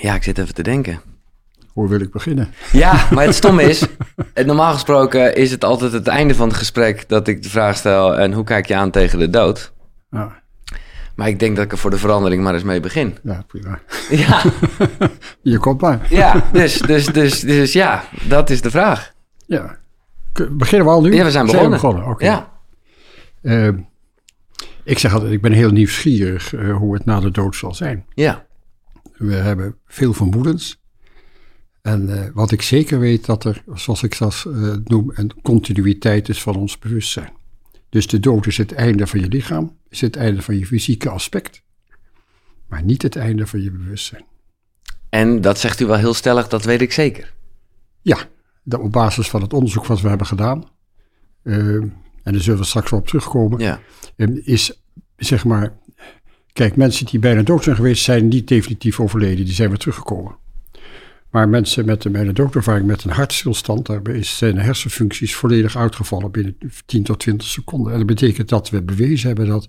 Ja, ik zit even te denken. Hoe wil ik beginnen? Ja, maar het stomme is, normaal gesproken is het altijd het einde van het gesprek dat ik de vraag stel: en hoe kijk je aan tegen de dood? Ja, Maar ik denk dat ik er voor de verandering maar eens mee begin. ja prima. Ja, Je komt maar. ja dus, dus, dus, dus ja, dat is de vraag. Ja. Beginnen we al nu? Ja, we zijn begonnen. Oké. Ja, Eh, ik zeg altijd, ik ben heel nieuwsgierig eh, hoe het na de dood zal zijn. ja, We hebben veel vermoedens. En eh, wat ik zeker weet, dat er, zoals ik dat eh, noem, een continuïteit is van ons bewustzijn. Dus de dood is het einde van je lichaam, is het einde van je fysieke aspect, maar niet het einde van je bewustzijn. en dat zegt u wel heel stellig, dat weet ik zeker. Ja, dat op basis van het onderzoek wat we hebben gedaan, eh, en daar zullen we straks wel op terugkomen, Ja, eh, is zeg maar, kijk, mensen die bijna dood zijn geweest, zijn niet definitief overleden, die zijn weer teruggekomen. Maar mensen met een bijna doodervaring met een hartstilstand, daarbij zijn de hersenfuncties volledig uitgevallen binnen 10 tot 20 seconden. En dat betekent dat we bewezen hebben dat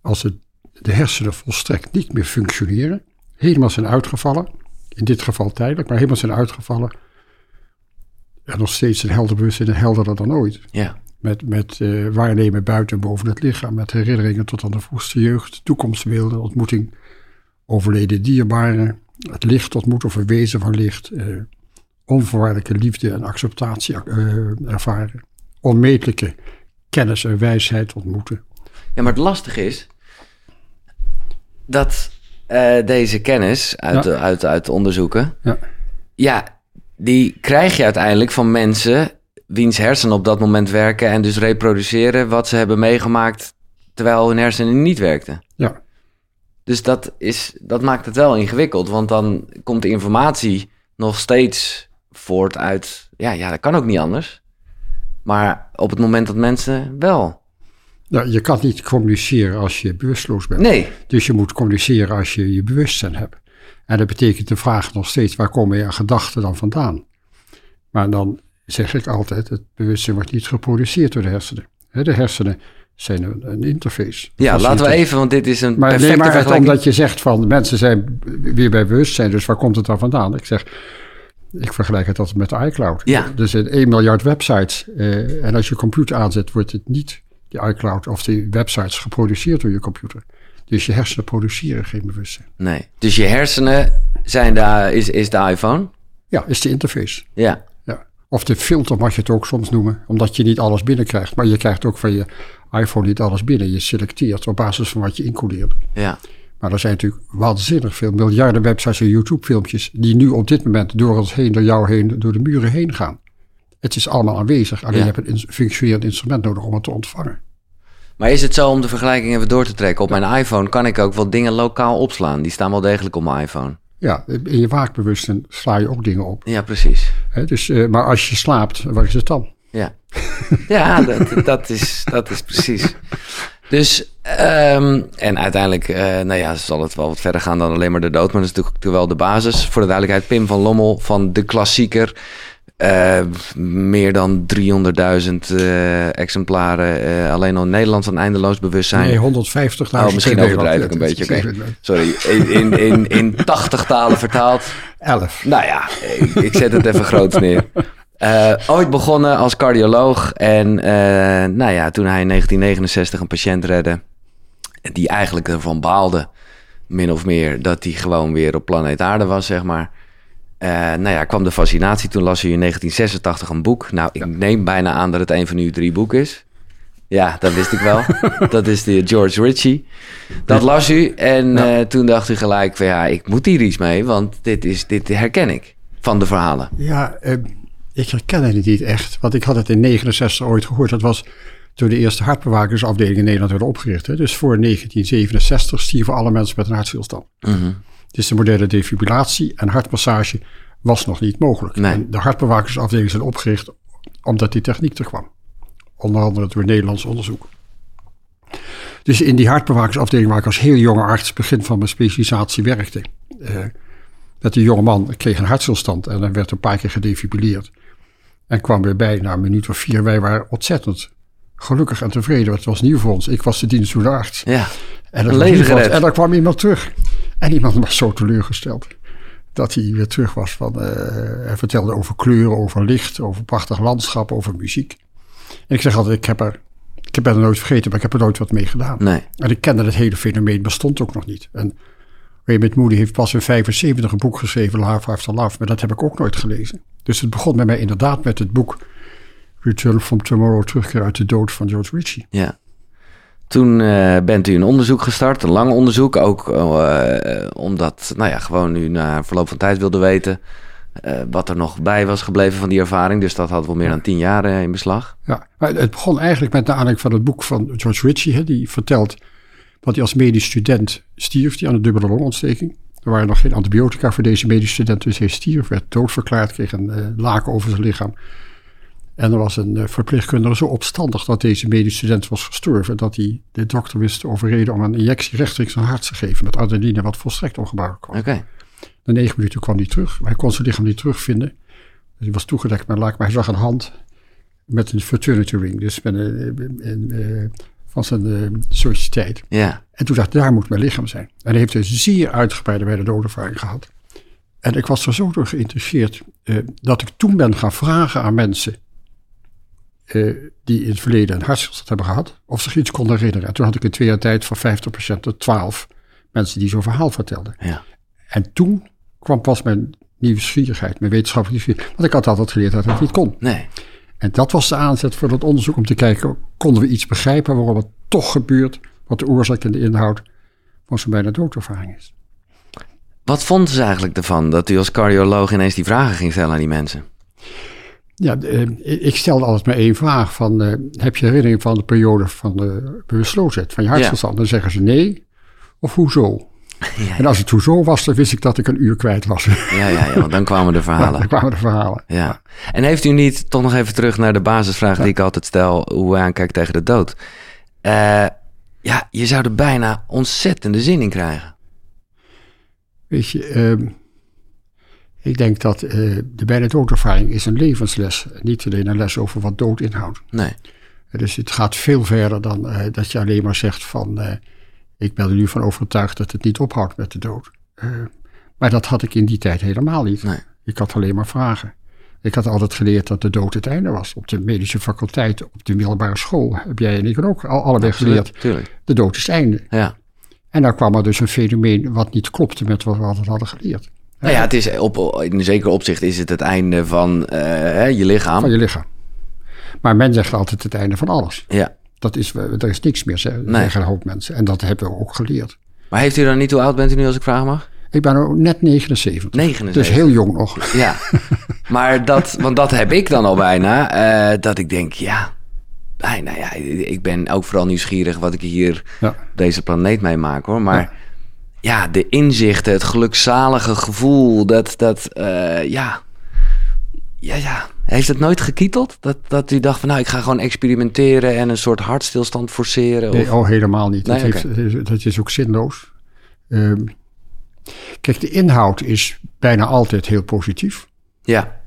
als de hersenen volstrekt niet meer functioneren, helemaal zijn uitgevallen, in dit geval tijdelijk, maar helemaal zijn uitgevallen, en nog steeds een helder bewustzijn en helderder dan ooit. ja, Met, met eh, waarnemen buiten en boven het lichaam. Met herinneringen tot aan de vroegste jeugd. Toekomstbeelden, ontmoeting. Overleden dierbaren. Het licht ontmoeten of een wezen van licht. eh, onvoorwaardelijke liefde en acceptatie eh, ervaren. Onmetelijke kennis en wijsheid ontmoeten. ja, maar het lastige is dat deze kennis uit, Ja. uit, uit de onderzoeken, Ja, ja, die krijg je uiteindelijk van mensen wiens hersenen op dat moment werken en dus reproduceren wat ze hebben meegemaakt terwijl hun hersenen niet werkten. ja, Dus dat, is, dat maakt het wel ingewikkeld, want dan komt de informatie nog steeds voort uit, ja, ja, dat kan ook niet anders. Maar op het moment dat mensen wel. ja, je kan niet communiceren als je bewusteloos bent. Nee, Dus je moet communiceren als je je bewustzijn hebt. En dat betekent de vraag nog steeds, waar komen je gedachten dan vandaan? Maar dan zeg ik altijd, het bewustzijn wordt niet geproduceerd door de hersenen. De hersenen zijn een, interface. ja, laten we even, want dit is een Maar perfecte nee, maar vergelijking. omdat je zegt van, mensen zijn weer bij bewustzijn, dus waar komt het dan vandaan? Ik zeg, ik vergelijk het altijd met de iCloud. Ja. Er zijn 1 miljard websites eh, en als je computer aanzet, wordt het niet de iCloud of die websites geproduceerd door je computer. Dus je hersenen produceren geen bewustzijn. Nee, dus je hersenen zijn daar, is, is de iPhone? Ja, is de interface. Ja. Of de filter mag je het ook soms noemen, omdat je niet alles binnenkrijgt. Maar je krijgt ook van je iPhone niet alles binnen. Je selecteert op basis van wat je incodeert. ja, Maar er zijn natuurlijk waanzinnig veel miljarden websites en YouTube-filmpjes die nu op dit moment door ons heen, door jou heen, door de muren heen gaan. Het is allemaal aanwezig, alleen Ja. je hebt een functionerend instrument nodig om het te ontvangen. Maar is het zo om de vergelijking even door te trekken? Op mijn iPhone kan ik ook wel dingen lokaal opslaan. Die staan wel degelijk op mijn iPhone. Ja, in je waakbewustzijn sla je ook dingen op. Ja, precies. Dus, eh, maar als je slaapt, waar is het dan? Ja, ja dat, dat, is, dat is precies. Dus, ehm, en uiteindelijk, eh, nou ja, zal het wel wat verder gaan dan alleen maar de dood. Maar dat is natuurlijk wel de basis. Voor de duidelijkheid, Pim van Lommel van de klassieker. Eh, meer dan 300.000 eh, exemplaren. eh, alleen al in Nederland van eindeloos bewustzijn. Nee, 150.000. Oh, misschien overdrijf ik een beetje. sorry. In, in, in, in 80 talen vertaald. 11. Nou ja, ik, ik zet het even groot neer. Ooit begonnen als cardioloog. En nou ja, toen hij in 1969 een patiënt redde. Die eigenlijk ervan baalde, min of meer, dat hij gewoon weer op planeet Aarde was, zeg maar. Eh, nou ja, kwam de fascinatie. Toen las hij in 1986 een boek. Nou, ik neem bijna aan dat het een van uw drie boeken is. Ja, dat wist ik wel. dat is de George Ritchie. Dat las u. En Ja. eh, toen dacht u gelijk van ja, ik moet hier iets mee. Want dit, is, dit herken ik van de verhalen. Ja, eh, ik herken het niet echt. Want ik had het in 69 ooit gehoord. Dat was toen de eerste hartbewakersafdeling in Nederland werd opgericht. Hè. Dus voor 1967 stierven alle mensen met een hartstilstand. Mhm. Dus de moderne defibrillatie en hartmassage was nog niet mogelijk. Nee. En de hartbewakersafdelingen zijn opgericht omdat die techniek er kwam. Onder andere door Nederlands onderzoek. Dus in die hartbewakersafdeling waar ik als heel jonge arts begin van mijn specialisatie werkte. eh, met een jonge man kreeg een hartstilstand en dan werd een paar keer gedefibrilleerd. En kwam weer bij na een minuut of vier. Wij waren ontzettend gelukkig en tevreden. want Het was nieuw voor ons. Ik was de dienstdoende arts. Ja, En, dat en dan kwam iemand terug. En iemand was zo teleurgesteld. dat hij weer terug was. Van, uh, hij vertelde over kleuren, over licht, over prachtig landschap, over muziek. En ik zeg altijd, ik heb er, ik heb er nooit vergeten, maar ik heb er nooit wat mee gedaan. Nee. En ik kende het hele fenomeen, bestond ook nog niet. En Raymond Moody heeft pas in 75 een boek geschreven, Love After Love, maar dat heb ik ook nooit gelezen. Dus het begon bij mij inderdaad met het boek Return from Tomorrow, terugkeer uit de dood van George Ritchie. Ja. Toen uh, bent u een onderzoek gestart, een lang onderzoek, ook uh, omdat, nou ja, gewoon u na verloop van tijd wilde weten uh, wat er nog bij was gebleven van die ervaring. Dus dat had wel meer dan tien jaar in beslag. Ja, maar het begon eigenlijk met de aanleiding van het boek van George Ritchie, hè, die vertelt dat hij als medisch student stierf, die aan een dubbele longontsteking. Er waren nog geen antibiotica voor deze medisch student, dus hij stierf, werd doodverklaard, kreeg een laken over zijn lichaam. En er was een uh, verpleegkundige zo opstandig dat deze medisch student was gestorven, dat hij de dokter wist overreden om een injectie rechtstreeks aan hart te geven met adrenaline, wat volstrekt ongebruikelijk was. Okay. Na negen minuten kwam hij terug. Hij kon zijn lichaam niet terugvinden. Dus hij was toegedekt met laak, maar hij zag een hand met een fraternity ring, dus met een, een, een, van zijn uh, sociëteit. Ja. En toen dacht hij, daar moet mijn lichaam zijn. En hij heeft een zeer uitgebreide bij de doodervaring gehad. En ik was er zo door geïnteresseerd uh, dat ik toen ben gaan vragen aan mensen uh, die in het verleden een hartstilstand hebben gehad, of zich iets konden herinneren. En toen had ik in twee jaar tijd van 50% tot 12 mensen die zo'n verhaal vertelden. Ja. En toen kwam pas mijn nieuwsgierigheid, mijn wetenschappelijke nieuwsgierigheid. Want ik had altijd geleerd dat het niet kon. Nee. En dat was de aanzet voor dat onderzoek om te kijken, konden we iets begrijpen waarom het toch gebeurt, wat de oorzaak en de inhoud van zo'n bijna doodervaring is. Wat vonden ze eigenlijk ervan dat u als cardioloog ineens die vragen ging stellen aan die mensen? Ja, uh, ik stelde altijd maar één vraag van, uh, heb je herinnering van de periode van de bewusteloosheid, van je hartstilstand? Ja. Dan zeggen ze nee, of hoezo? Ja, ja. En als het hoezo was, dan wist ik dat ik een uur kwijt was. Ja, ja, ja want dan kwamen de verhalen. dan kwamen de verhalen. Ja. En heeft u niet, toch nog even terug naar de basisvraag die ik altijd stel, hoe wij aankijken tegen de dood. Uh, ja, je zou er bijna ontzettende zin in krijgen. Weet je, um, ik denk dat uh, de bijna doodervaring is een levensles. Niet alleen een les over wat dood inhoudt. Nee. Dus het gaat veel verder dan uh, dat je alleen maar zegt van... Uh, ik ben er nu van overtuigd dat het niet ophoudt met de dood. maar dat had ik in die tijd helemaal niet. Nee. Ik had alleen maar vragen. Ik had altijd geleerd dat de dood het einde was. Op de medische faculteit, op de middelbare school... heb jij en ik ook al allebei geleerd. Tuurlijk. De dood is het einde. Ja. En dan kwam er dus een fenomeen wat niet klopte met wat we altijd hadden geleerd. Nou ja, het is op, in een zeker opzicht is het het einde van uh, je lichaam. Van je lichaam. Maar men zegt altijd het einde van alles. Ja. Dat is, er is niks meer, zeggen nee. een hoop mensen. En dat hebben we ook geleerd. Maar heeft u dan niet, hoe oud bent u nu als ik vragen mag? Ik ben net 79. 79. Dus heel jong nog. Ja, maar dat, want dat heb ik dan al bijna. Uh, dat ik denk, ja, nou ja, ik ben ook vooral nieuwsgierig wat ik hier ja. deze planeet mee maak hoor. Maar... Ja ja, de inzichten, het gelukzalige gevoel, dat, dat uh, ja, ja, ja. Heeft het nooit gekieteld? Dat, dat u dacht van, nou, ik ga gewoon experimenteren en een soort hartstilstand forceren? Nee, oh, helemaal niet. Nee, dat, okay. heeft, dat is ook zinloos. Um, kijk, de inhoud is bijna altijd heel positief. Ja.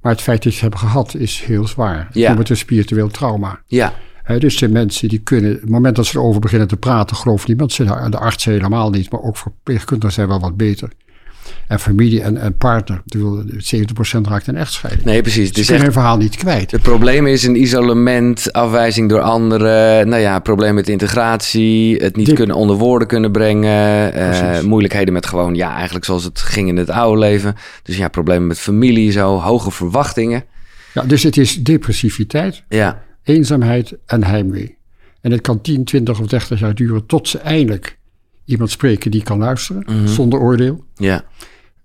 Maar het feit dat ze het hebben gehad is heel zwaar. Ja. Met een spiritueel trauma. Ja. He, dus de mensen die kunnen, op het moment dat ze erover beginnen te praten, gelooft niemand ze, de artsen helemaal niet, maar ook verpleegkundigen zijn wel wat beter. En familie en, en partner, 70% raakt een echtscheiding. Nee, precies. Ze kunnen hun verhaal niet kwijt. Het probleem is een isolement, afwijzing door anderen, nou ja, probleem met integratie, het niet kunnen onder woorden kunnen brengen, eh, moeilijkheden met gewoon, ja, eigenlijk zoals het ging in het oude leven. Dus ja, problemen met familie, zo, hoge verwachtingen. Ja, dus het is depressiviteit, Ja, eenzaamheid en heimwee. En het kan 10, 20 of 30 jaar duren tot ze eindelijk iemand spreken die kan luisteren, Mhm. zonder oordeel. ja,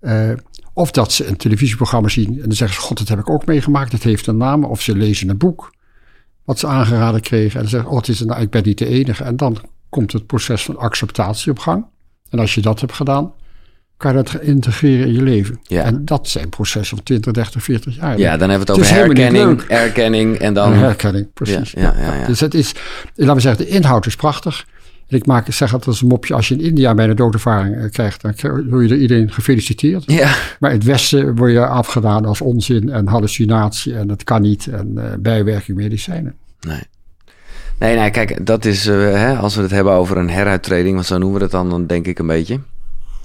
Eh, of dat ze een televisieprogramma zien en dan zeggen ze: God, dat heb ik ook meegemaakt, dat heeft een naam. Of ze lezen een boek wat ze aangeraden kregen en dan zeggen: Oh, het is een, ik ben niet de enige. En dan komt het proces van acceptatie op gang. En als je dat hebt gedaan, kan je dat integreren in je leven. Ja. En dat zijn processen van 20, 30, 40 jaar. ja, dan hebben we Het het over herkenning, herkenning en dan... Herkenning, precies. Ja, ja. Dus het is, laten we zeggen, de inhoud is prachtig. En ik maak, zeg altijd als een mopje, als je in India bij een doodervaring eh, krijgt, dan hoor je er iedereen gefeliciteerd. Ja, Maar in het Westen word je afgedaan als onzin en hallucinatie en het kan niet en eh, bijwerking medicijnen. nee. Nee, nee, kijk, dat is, eh, hè, als we het hebben over een heruittreding, want zo noemen we het dan, dan denk ik een beetje.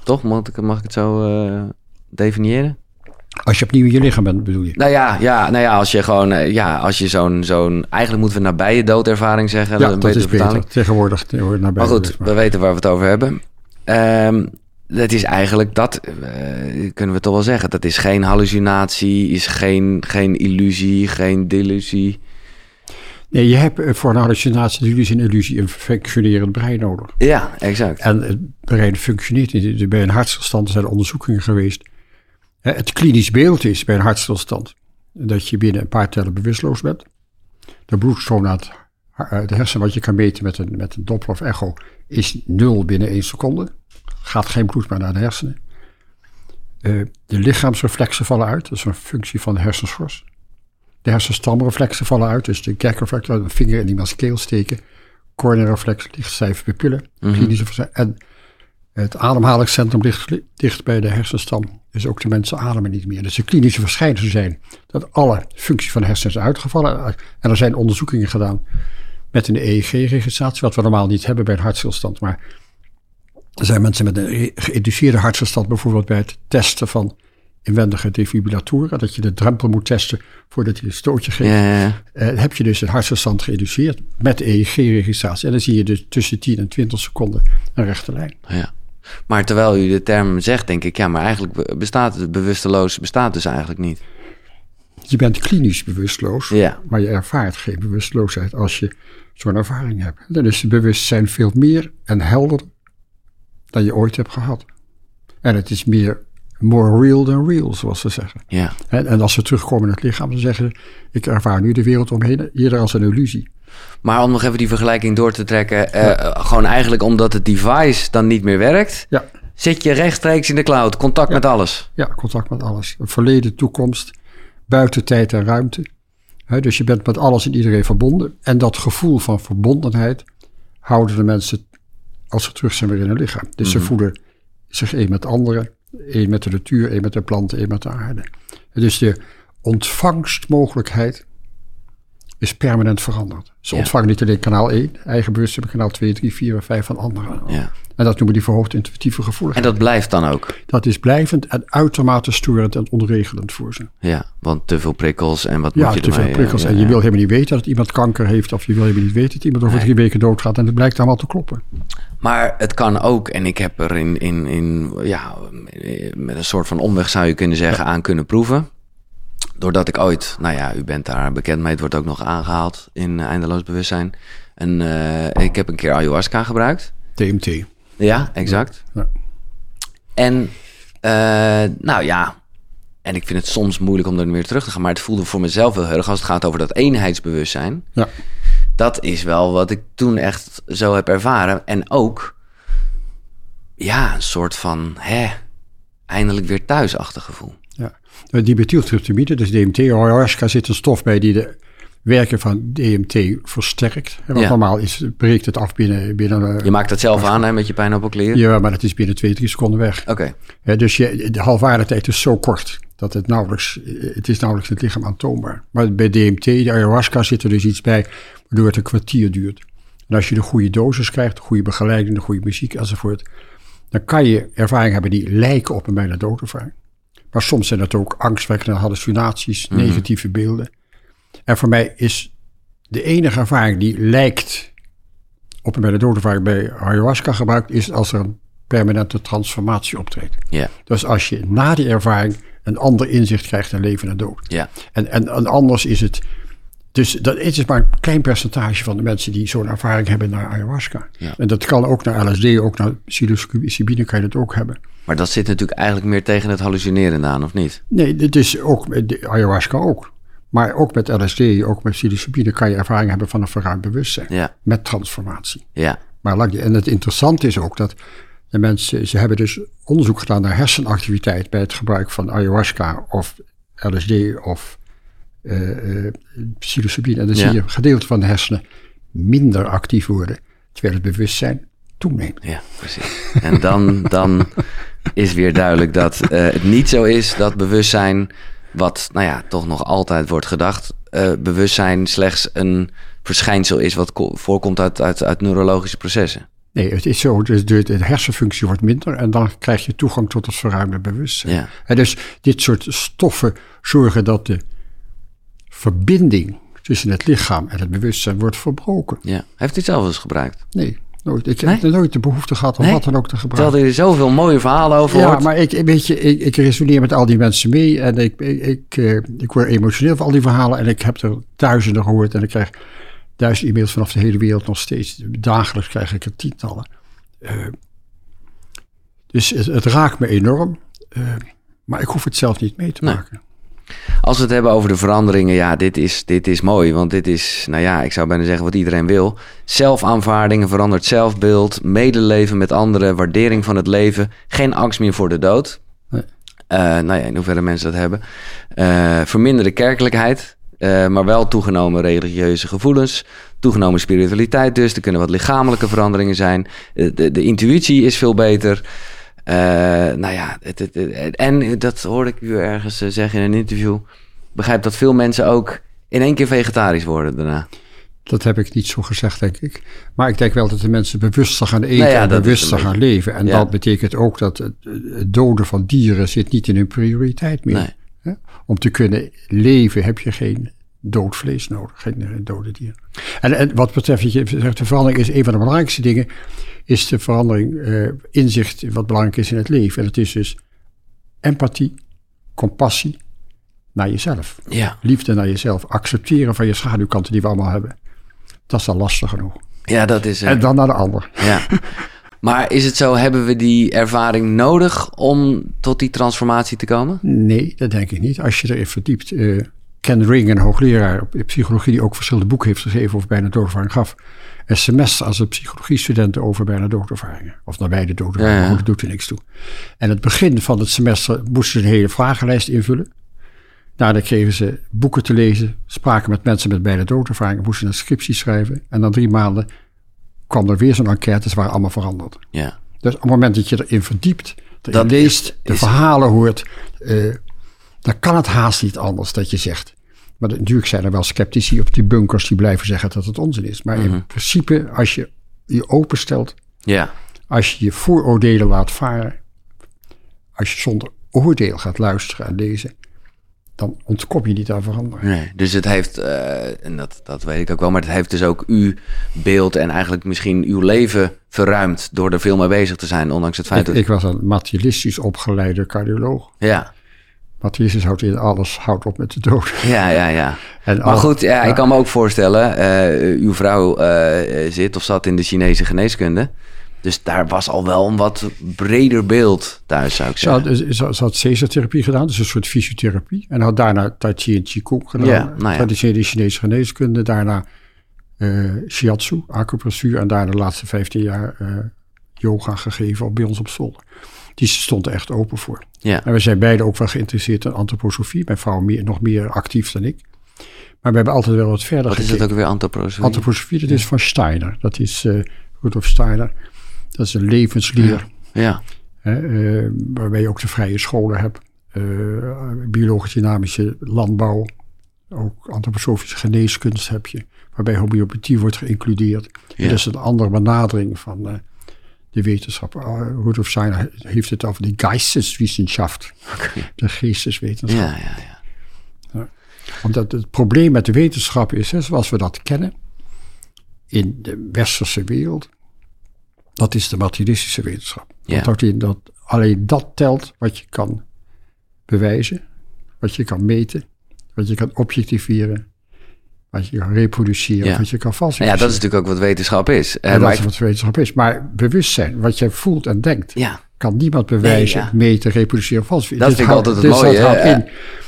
Toch? Mag ik, mag ik het zo... eh, definiëren? Als je opnieuw in je lichaam bent, bedoel je? Nou ja, ja, nou ja als je gewoon, eh, ja, als je zo'n, zo'n, eigenlijk moeten we nabije doodervaring zeggen. Ja, dat is beter. Tegenwoordig, tegenwoordig nabij. Maar goed, we weten waar we het over hebben. Ehm het is eigenlijk dat, eh, kunnen we toch wel zeggen. Dat is geen hallucinatie, is geen, geen illusie, geen delusie. Nee, je hebt eh, voor een hallucinatie, illusie en illusie een functionerend brein nodig. Ja, exact. En het brein functioneert niet. Bij een hartstilstand zijn er onderzoekingen geweest. Het klinisch beeld is bij een hartstilstand dat je binnen een paar tellen bewusteloos bent. De bloedstroom naar het, de hersen, wat je kan meten met een, met een doppler of echo, is nul binnen één seconde. Gaat geen bloed meer naar de hersenen. Eh, de lichaamsreflexen vallen uit. Dat is een functie van de hersenschors. De hersenstamreflexen vallen uit. Dus de gagreflex, een vinger in iemands keel steken. Cornearreflex, lichtstijve pupillen. Klinische verza- En het ademhalingscentrum ligt li- dicht bij de hersenstam. Dus ook de mensen ademen niet meer. Dus de klinische verschijnselen zijn dat alle functie van de hersenen is uitgevallen. En er zijn onderzoekingen gedaan met een EEG-registratie, wat we normaal niet hebben bij een hartstilstand. Maar er zijn mensen met een geïnduceerde hartstilstand, bijvoorbeeld bij het testen van inwendige defibrillatoren, dat je de drempel moet testen voordat je een stootje geeft. Ja, ja, ja. Eh, heb je dus een hartstilstand geïnduceerd met EEG-registratie. En dan zie je dus tussen 10 en 20 seconden een rechte lijn. ja. Maar terwijl u de term zegt, denk ik, ja, maar eigenlijk be- bestaat het bewusteloos bestaat dus eigenlijk niet. Je bent klinisch bewusteloos, Ja. maar je ervaart geen bewusteloosheid als je zo'n ervaring hebt. Dan is het bewustzijn veel meer en helderder dan je ooit hebt gehad. En het is meer more real than real, zoals ze zeggen. Ja, En, en als ze terugkomen in het lichaam, dan zeggen ze... ik ervaar nu de wereld omheen eerder als een illusie. maar om nog even die vergelijking door te trekken, eh, gewoon eigenlijk omdat het device dan niet meer werkt, Ja, zit je rechtstreeks in de cloud, contact met alles. ja contact met alles. Verleden, toekomst, buiten tijd en ruimte. Dus je bent met alles en iedereen verbonden. En dat gevoel van verbondenheid houden de mensen als ze terug zijn weer in hun lichaam. Dus ze voelen zich één met anderen, één met de natuur, één met de planten, één met de aarde. Dus de ontvangstmogelijkheid is permanent veranderd. Ze Ja. ontvangen niet alleen kanaal 1, eigen bewustzijn, kanaal 2, 3, 4 en 5 van anderen. Ja. En dat noemen die verhoogd intuïtieve En gevoeligheid. dat blijft dan ook. Dat is blijvend en uitermate storend en onregelend voor ze. Ja, want te veel prikkels en wat Ja, moet je te veel ermee, prikkels. ja, en je wil helemaal niet weten dat iemand kanker heeft. Of je wil helemaal niet weten dat iemand over Nee. drie weken doodgaat. En het blijkt allemaal te kloppen. Maar het kan ook, en ik heb er in, in, in ja, met een soort van omweg zou je kunnen zeggen, aan kunnen proeven. Doordat ik ooit, nou ja, u bent daar bekend mee, het wordt ook nog aangehaald in eh, Eindeloos Bewustzijn. En eh, ik heb een keer ayahuasca gebruikt. TMT. Ja, exact. Ja. En eh, nou ja, en ik vind het soms moeilijk om er weer terug te gaan, maar het voelde voor mezelf wel heel erg als het gaat over dat eenheidsbewustzijn. Ja. Dat is wel wat ik toen echt zo heb ervaren. En ook, ja, een soort van, hè, eindelijk weer thuisachtig gevoel. ja. Die methyltryptamide, dus DMT, ayahuasca zit een stof bij die de werking van DMT versterkt. En Ja. Normaal is, breekt het af binnen... binnen Je maakt het zelf aan hè, met je pijnappelklier? ja, maar het is binnen twee, drie seconden weg. Oké, dus je, de halfwaardetijd is zo kort dat het nauwelijks, het is nauwelijks het lichaam aantoonbaar. Maar bij DMT, de ayahuasca, zit er dus iets bij het een kwartier duurt. En als je de goede dosis krijgt, de goede begeleiding, de goede muziek enzovoort, dan kan je ervaringen hebben die lijken op een bijna doodervaring. Maar soms zijn het ook angstwekkende hallucinaties, negatieve beelden. En voor mij is de enige ervaring die lijkt op een bijna doodervaring bij ayahuasca gebruikt, is als er een permanente transformatie optreedt. ja, Dus als je na die ervaring een ander inzicht krijgt in leven en dood. ja, En, en, en anders is het. Dus dat het is maar een klein percentage van de mensen die zo'n ervaring hebben naar ayahuasca. Ja. En dat kan ook naar LSD, ook naar psilocybine kan je dat ook hebben. maar dat zit natuurlijk eigenlijk meer tegen het hallucineren aan, of niet? Nee, dit is ook ayahuasca ook. Maar ook met LSD, ook met psilocybine kan je ervaring hebben van een verruimd bewustzijn. Ja, Met transformatie. ja, Maar en het interessante is ook dat de mensen, ze hebben dus onderzoek gedaan naar hersenactiviteit bij het gebruik van ayahuasca of LSD of psilocybine. En dan Ja. zie je een gedeelte van de hersenen minder actief worden, terwijl het bewustzijn toeneemt. ja, precies. En dan, dan is weer duidelijk dat eh, het niet zo is dat bewustzijn, wat nou ja, toch nog altijd wordt gedacht, bewustzijn slechts een verschijnsel is wat ko- voorkomt uit, uit, uit neurologische processen. Nee, het is zo, dus de, de hersenfunctie wordt minder en dan krijg je toegang tot het verruimde bewustzijn. Ja. En dus dit soort stoffen zorgen dat de verbinding tussen het lichaam en het bewustzijn wordt verbroken. Ja. Heeft u het zelf eens gebruikt? Nee, nooit. Ik heb nooit de behoefte gehad om Nee? wat dan ook te gebruiken. Terwijl er zoveel mooie verhalen over Ja, hoort. maar ik, weet je, ik, ik resoneer met al die mensen mee en ik, ik, ik, eh, ik word emotioneel van al die verhalen en ik heb er duizenden gehoord en ik krijg duizend e-mails vanaf de hele wereld nog steeds. Dagelijks krijg ik er tientallen. Eh, dus het, het raakt me enorm, eh, maar ik hoef het zelf niet mee te Nee. Als we het hebben over de veranderingen, ja, dit is, dit is mooi. Want dit is, nou ja, ik zou bijna zeggen wat iedereen wil. Zelfaanvaarding, een veranderd zelfbeeld, medeleven met anderen, waardering van het leven. Geen angst meer voor de dood. Nee. Eh, nou ja, in hoeverre mensen dat hebben. Eh, verminderde kerkelijkheid, eh, maar wel toegenomen religieuze gevoelens. Toegenomen spiritualiteit dus. Er kunnen wat lichamelijke veranderingen zijn. De, de intuïtie is veel beter. Eh, nou ja, het, het- het- en dat hoorde ik u ergens eh, zeggen in een interview. Begrijp dat veel mensen ook in één keer vegetarisch worden daarna. Dat heb ik niet zo gezegd, denk ik. Maar ik denk wel dat de mensen bewuster gaan eten Nou ja, en bewuster gaan beetje- leven. En ja. dat betekent ook dat het, doden van dieren zit niet in hun prioriteit meer. Nee. Om te kunnen leven heb je geen dood vlees nodig, geen, geen dode dieren. En, en wat betreft, je zegt, de verandering is een van de belangrijkste dingen, is de verandering, eh, inzicht wat belangrijk is in het leven. En dat is dus empathie, compassie naar jezelf. Ja. Liefde naar jezelf, accepteren van je schaduwkanten die we allemaal hebben. Dat is al lastig genoeg. Ja, dat is. eh, En dan naar de ander. ja. Maar is het zo, hebben we die ervaring nodig om tot die transformatie te komen? Nee, dat denk ik niet. Als je erin verdiept. eh, Ken Ring, een hoogleraar op psychologie die ook verschillende boeken heeft geschreven over bijna doodervaring, gaf een semester als een psychologiestudenten over bijna doodervaringen. Of de Ja, ja. dat doet er niks toe. En het begin van het semester moesten ze een hele vragenlijst invullen. Nou, dan kregen ze boeken te lezen, spraken met mensen met bijna doodervaringen, moesten een scriptie schrijven. En na drie maanden kwam er weer zo'n enquête, ze waren allemaal veranderd. Ja. Dus op het moment dat je erin verdiept, erin Dat leest, is- de verhalen hoort, eh, dan kan het haast niet anders dat je zegt. Maar natuurlijk zijn er wel sceptici op die bunkers die blijven zeggen dat het onzin is. Maar Mhm. in principe, als je je openstelt, Ja. als je je vooroordelen laat varen, als je zonder oordeel gaat luisteren en lezen, dan ontkom je niet aan verandering. Nee, dus het heeft, eh, en dat, dat weet ik ook wel, maar het heeft dus ook uw beeld en eigenlijk misschien uw leven verruimd door er veel mee bezig te zijn, ondanks het feit Ik, dat... ik was een materialistisch opgeleide cardioloog. Ja, Materialistisch houdt in alles, houdt op met de dood. ja, ja, ja. En Maar al- goed, ja, ja. ik kan me ook voorstellen, eh, uw vrouw eh, zit of zat in de Chinese geneeskunde. Dus daar was al wel een wat breder beeld thuis, zou ik Ze had, zeggen. ze, had Caesar-therapie gedaan, dus een soort fysiotherapie. En had daarna Tai Chi en Qigong gedaan. Ja, nou. Traditionele Chinese geneeskunde. Daarna eh shiatsu, acupressuur. En daarna de laatste 15 jaar yoga gegeven op, bij ons op zolder. Die stond er echt open voor. Ja, En we zijn beide ook wel geïnteresseerd in antroposofie. Mijn vrouw meer, nog meer actief dan ik. Maar we hebben altijd wel wat verder wat is dat ook weer, antroposofie? Antroposofie, dat is van Steiner. Dat is eh Rudolf Steiner. Dat is een levensleer. Ja, Hè, eh, waarbij je ook de vrije scholen hebt. eh, biologisch-dynamische landbouw. Ook antroposofische geneeskunst heb je. Waarbij homeopathie wordt geïncludeerd. Ja. Dat is een andere benadering van eh, de wetenschap. Uh, Rudolf Steiner heeft het over de geisteswissenschaft. De geesteswetenschap. ja, ja, ja. Omdat het probleem met de wetenschap is, hè, zoals we dat kennen, in de westerse wereld, dat is de materialistische wetenschap. Ja. Dat houdt in dat alleen dat telt wat je kan bewijzen, wat je kan meten, wat je kan objectiveren, wat je kan reproduceren, Ja. wat je kan Nou falsificeren. ja, dat is natuurlijk ook wat wetenschap is. Eh, en dat is wat wetenschap is. Maar bewustzijn, wat jij voelt en denkt, ja, kan niemand bewijzen, Nee, ja. meten, reproduceren, falsificeren. Dat Dit vind ik altijd het dus dat mooie, in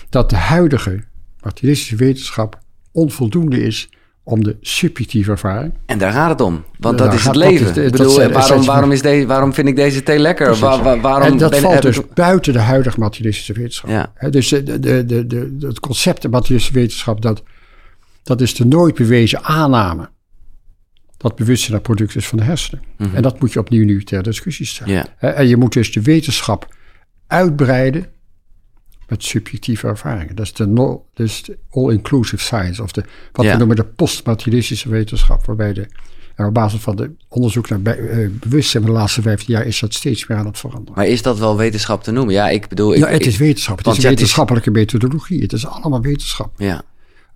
dat de huidige materialistische wetenschap onvoldoende is om de subjectieve ervaring. en daar gaat het om. Want dat is het dat leven. is dat waarom, is deze, waarom vind ik deze thee lekker? Waar- waar- waarom en dat ben- valt heb dus ik- buiten de huidige materialistische wetenschap. Ja. Dus de, de, de, de, het concept de materialistische wetenschap, dat, dat is de nooit bewezen aanname. Dat bewustzijn een product is van de hersenen. En dat moet je opnieuw nu ter discussie stellen. Mhm. En je moet dus de wetenschap uitbreiden met subjectieve ervaringen. Dat is de, no- dus all-inclusive science, of de, wat Ja. we noemen de postmaterialistische wetenschap, waarbij de En op basis van de onderzoek naar eh, bewustzijn van de laatste 15 jaar is dat steeds meer aan het veranderen. Maar is dat wel wetenschap te noemen? Ja, ik bedoel... Ik, ja, het is wetenschap. Is het is- wetenschappelijke methodologie. Het is allemaal wetenschap. ja,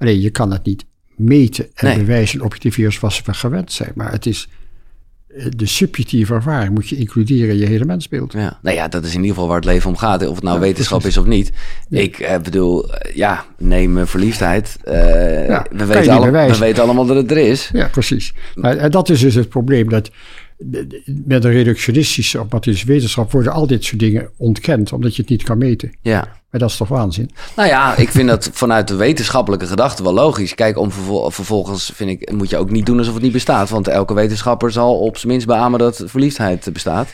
Alleen je kan het niet meten en Nee. bewijzen en objectiveren zoals we gewend zijn. Maar het is eh, de subjectieve ervaring moet je includeren in je hele mensbeeld. ja. Nou ja, dat is in ieder geval waar het leven om gaat. Of het nou Ja, wetenschap precies. is of niet. Ik eh, bedoel, eh, ja, neem verliefdheid. Eh, Ja, we, weten alle- we weten allemaal dat het er is. Ja, precies. Maar, en dat is dus het probleem. Dat met de reductionistische of materialistische wetenschap worden al dit soort dingen ontkend, omdat je het niet kan meten. Ja. Maar dat is toch waanzin? Nou ja, ik vind dat vanuit de wetenschappelijke gedachte wel logisch. Kijk, om vervol- vervolgens vind ik, moet je ook niet doen alsof het niet bestaat. Want elke wetenschapper zal op zijn minst beamen dat verliefdheid bestaat.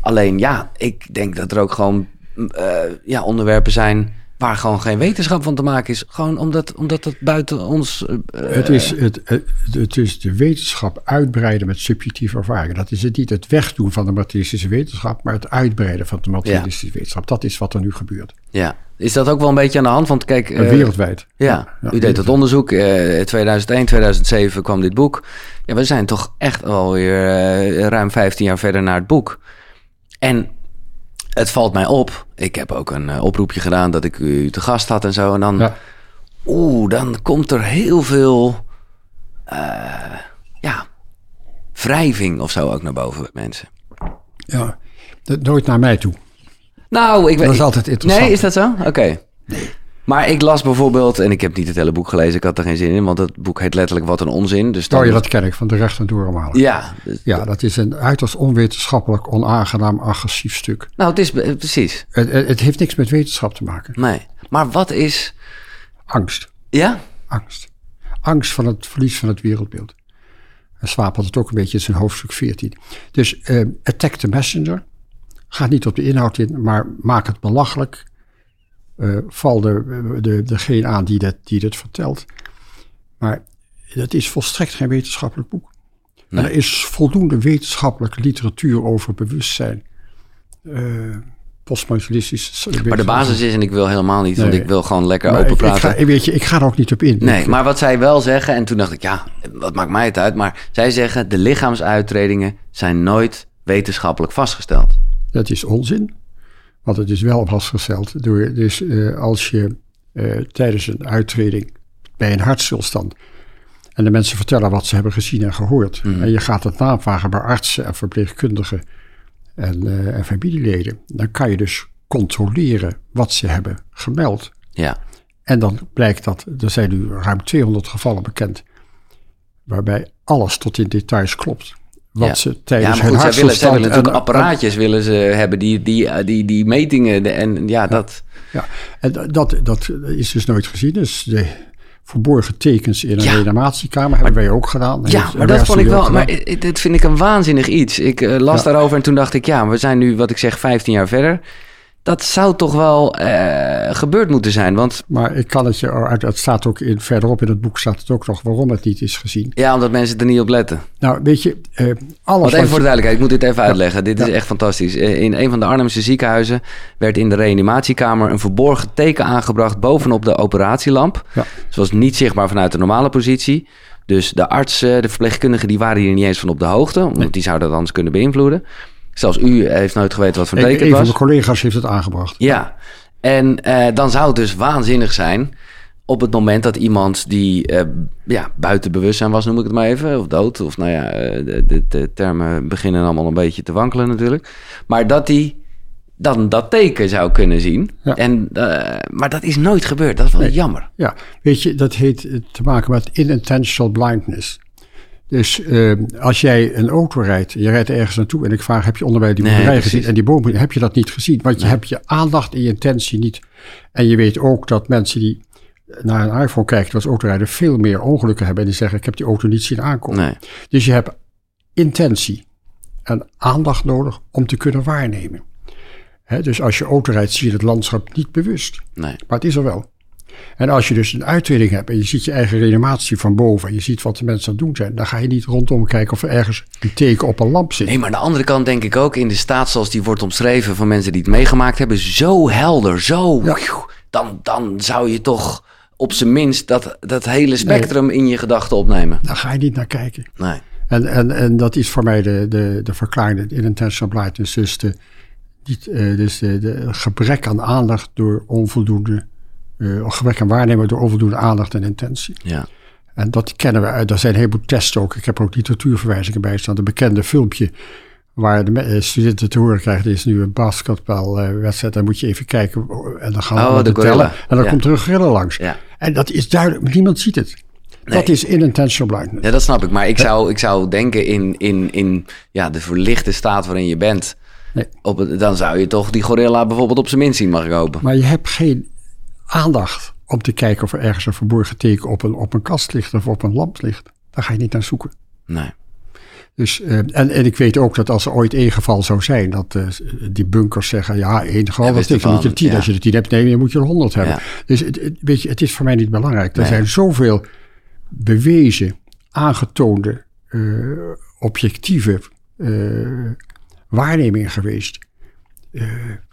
Alleen ja, ik denk dat er ook gewoon eh, ja, onderwerpen zijn waar gewoon geen wetenschap van te maken is. Gewoon omdat, omdat het buiten ons... eh, Het is, het, het, het is de wetenschap uitbreiden met subjectieve ervaringen. Dat is het niet het wegdoen van de materialistische wetenschap, maar het uitbreiden van de materialistische wetenschap. Dat is wat er nu gebeurt. ja. Is dat ook wel een beetje aan de hand? Want kijk... Eh, wereldwijd. Ja, ja, u deed dat onderzoek. eh 2001, 2007 kwam dit boek. Ja, we zijn toch echt alweer eh ruim 15 jaar verder naar het boek. En het valt mij op. Ik heb ook een eh, oproepje gedaan dat ik u te gast had en zo. En dan, Ja. oeh, dan komt er heel veel, eh, ja, wrijving of zo ook naar boven met mensen. Ja, dat nooit naar mij toe. Nou, ik weet. Dat is altijd interessant. Nee, is dat zo? Oké. Maar ik las bijvoorbeeld, en ik heb niet het hele boek gelezen, ik had er geen zin in, want het boek heet letterlijk Wat een onzin. Dus dan, Oh ja, dat ken ik van de recht en doormalen. Ja, dus- Ja, dat is een uiterst onwetenschappelijk, onaangenaam, agressief stuk. nou, het is precies. Het, het heeft niks met wetenschap te maken. Nee. Maar wat is. Angst. Ja? Angst. Angst van het verlies van het wereldbeeld. En Swaap had het ook een beetje in zijn hoofdstuk 14. Dus eh, attack the messenger. Ga niet op de inhoud in, maar maak het belachelijk. Eh, val de, de, degene aan die dat, die dat vertelt. Maar het is volstrekt geen wetenschappelijk boek. En er is voldoende wetenschappelijke literatuur over bewustzijn. Eh postmodernistisch. Maar de basis is, en ik wil helemaal niet, want ik wil gewoon lekker Maar open ik, ik, praten. ga, weet je, ik ga er ook niet op in. Nee, maar wat zij wel zeggen, en toen dacht ik, ja, wat maakt mij het uit? Maar zij zeggen, de lichaamsuitredingen zijn nooit wetenschappelijk vastgesteld. Dat is onzin. Want het is wel vastgesteld door. Dus eh, als je eh, tijdens een uittreding bij een hartstilstand. en de mensen vertellen wat ze hebben gezien en gehoord. en je gaat het navragen bij artsen en verpleegkundigen. en, eh, en familieleden. dan kan je dus controleren wat ze hebben gemeld. Ja, En dan blijkt dat. er zijn nu ruim 200 gevallen bekend. waarbij alles tot in details klopt. Wat ja. ze ja, tijdens maar hun goed, zij willen, zij hartstilstand willen natuurlijk en- apparaatjes willen ze hebben, die, die, die, die metingen. de- En ja, dat... Ja, en da- dat, dat is dus nooit gezien. Dus de verborgen tekens in een Ja. reanimatiekamer hebben wij ook gedaan. Ja, Heeft maar dat vond ik wel. Maar dit vind ik een waanzinnig iets. Ik eh, las Ja. daarover en toen dacht ik, ja, we zijn nu, wat ik zeg, 15 jaar verder. Dat zou toch wel eh, gebeurd moeten zijn. Want Maar ik kan het je, uit- het staat ook in, verderop in het boek staat het ook nog waarom het niet is gezien. ja, omdat mensen er niet op letten. Nou, weet je, eh, alles Want wat even voor de duidelijkheid, ik moet dit even uitleggen. Dit is echt fantastisch. Eh, In een van de Arnhemse ziekenhuizen werd in de reanimatiekamer een verborgen teken aangebracht bovenop de operatielamp. Ja. Zoals niet zichtbaar vanuit de normale positie. Dus de artsen, de verpleegkundigen, die waren hier niet eens van op de hoogte. Want die zouden dat anders kunnen beïnvloeden. Zelfs u heeft nooit geweten wat voor een, teken een het van was. mijn collega's heeft het aangebracht. Ja, en eh, dan zou het dus waanzinnig zijn op het moment dat iemand die eh, ja, buiten bewustzijn was, noem ik het maar even, of dood, of nou ja, eh, de, de, de termen beginnen allemaal een beetje te wankelen natuurlijk, maar dat die dan dat teken zou kunnen zien. Ja. En, maar dat is nooit gebeurd, dat is wel jammer. Ja, weet je, dat heeft eh, te maken met unintentional blindness. Dus eh, als jij een auto rijdt, je rijdt ergens naartoe en ik vraag, heb je onderbij die boerderij gezien? En die bomen, heb je dat niet gezien? Want je hebt je aandacht en je intentie niet. En je weet ook dat mensen die naar een iPhone kijken, als autorijden, veel meer ongelukken hebben. En die zeggen, ik heb die auto niet zien aankomen. Nee. Dus je hebt intentie en aandacht nodig om te kunnen waarnemen. Hè, dus als je auto rijdt, zie je het landschap niet bewust. Nee. Maar het is er wel. En als je dus een uittreding hebt en je ziet je eigen reanimatie van boven en je ziet wat de mensen aan het doen zijn, dan ga je niet rondom kijken of er ergens een teken op een lamp zit. Nee, maar aan de andere kant denk ik ook in de staat zoals die wordt omschreven van mensen die het meegemaakt hebben, zo helder, zo. Ja. Dan, dan zou je toch op zijn minst dat, dat hele spectrum in je gedachten opnemen. Daar ga je niet naar kijken. Nee. En, en, en dat is voor mij de, de, de verklaring, de intentional blindness. Dus, de, niet, dus de, de, gebrek aan aandacht door onvoldoende, uh, gebrek aan waarnemen door onvoldoende aandacht en intentie. Ja. En dat kennen we uit. Er zijn een heleboel testen ook. Ik heb er ook literatuurverwijzingen bij staan. Een bekende filmpje waar de eh, studenten te horen krijgen. Er is nu een basketbalwedstrijd. Dan moet je even kijken. En dan gaan we oh, de tellen. En dan komt er een gorilla langs. Ja. En dat is duidelijk. Niemand ziet het. Nee. Dat is unintentional blindness. Ja, dat snap ik. Maar ik zou, ik zou denken in, in, in ja, de verlichte staat waarin je bent. Nee. Op het, dan zou je toch die gorilla bijvoorbeeld op zijn minst zien, mag ik hopen. Maar je hebt geen aandacht om te kijken of er ergens een verborgen teken op een, op een kast ligt of op een lamp ligt. Daar ga je niet naar zoeken. Nee. Dus, uh, en, en ik weet ook dat als er ooit één geval zou zijn, dat uh, die bunkers zeggen, ja, één geval, Ja, dat wist is dan moet je tien. ja. Als je er tien hebt, nee, dan moet je er honderd hebben. Ja. Dus het, weet je, het is voor mij niet belangrijk. Er Nee. zijn zoveel bewezen, aangetoonde, eh, objectieve eh, waarnemingen geweest. eh,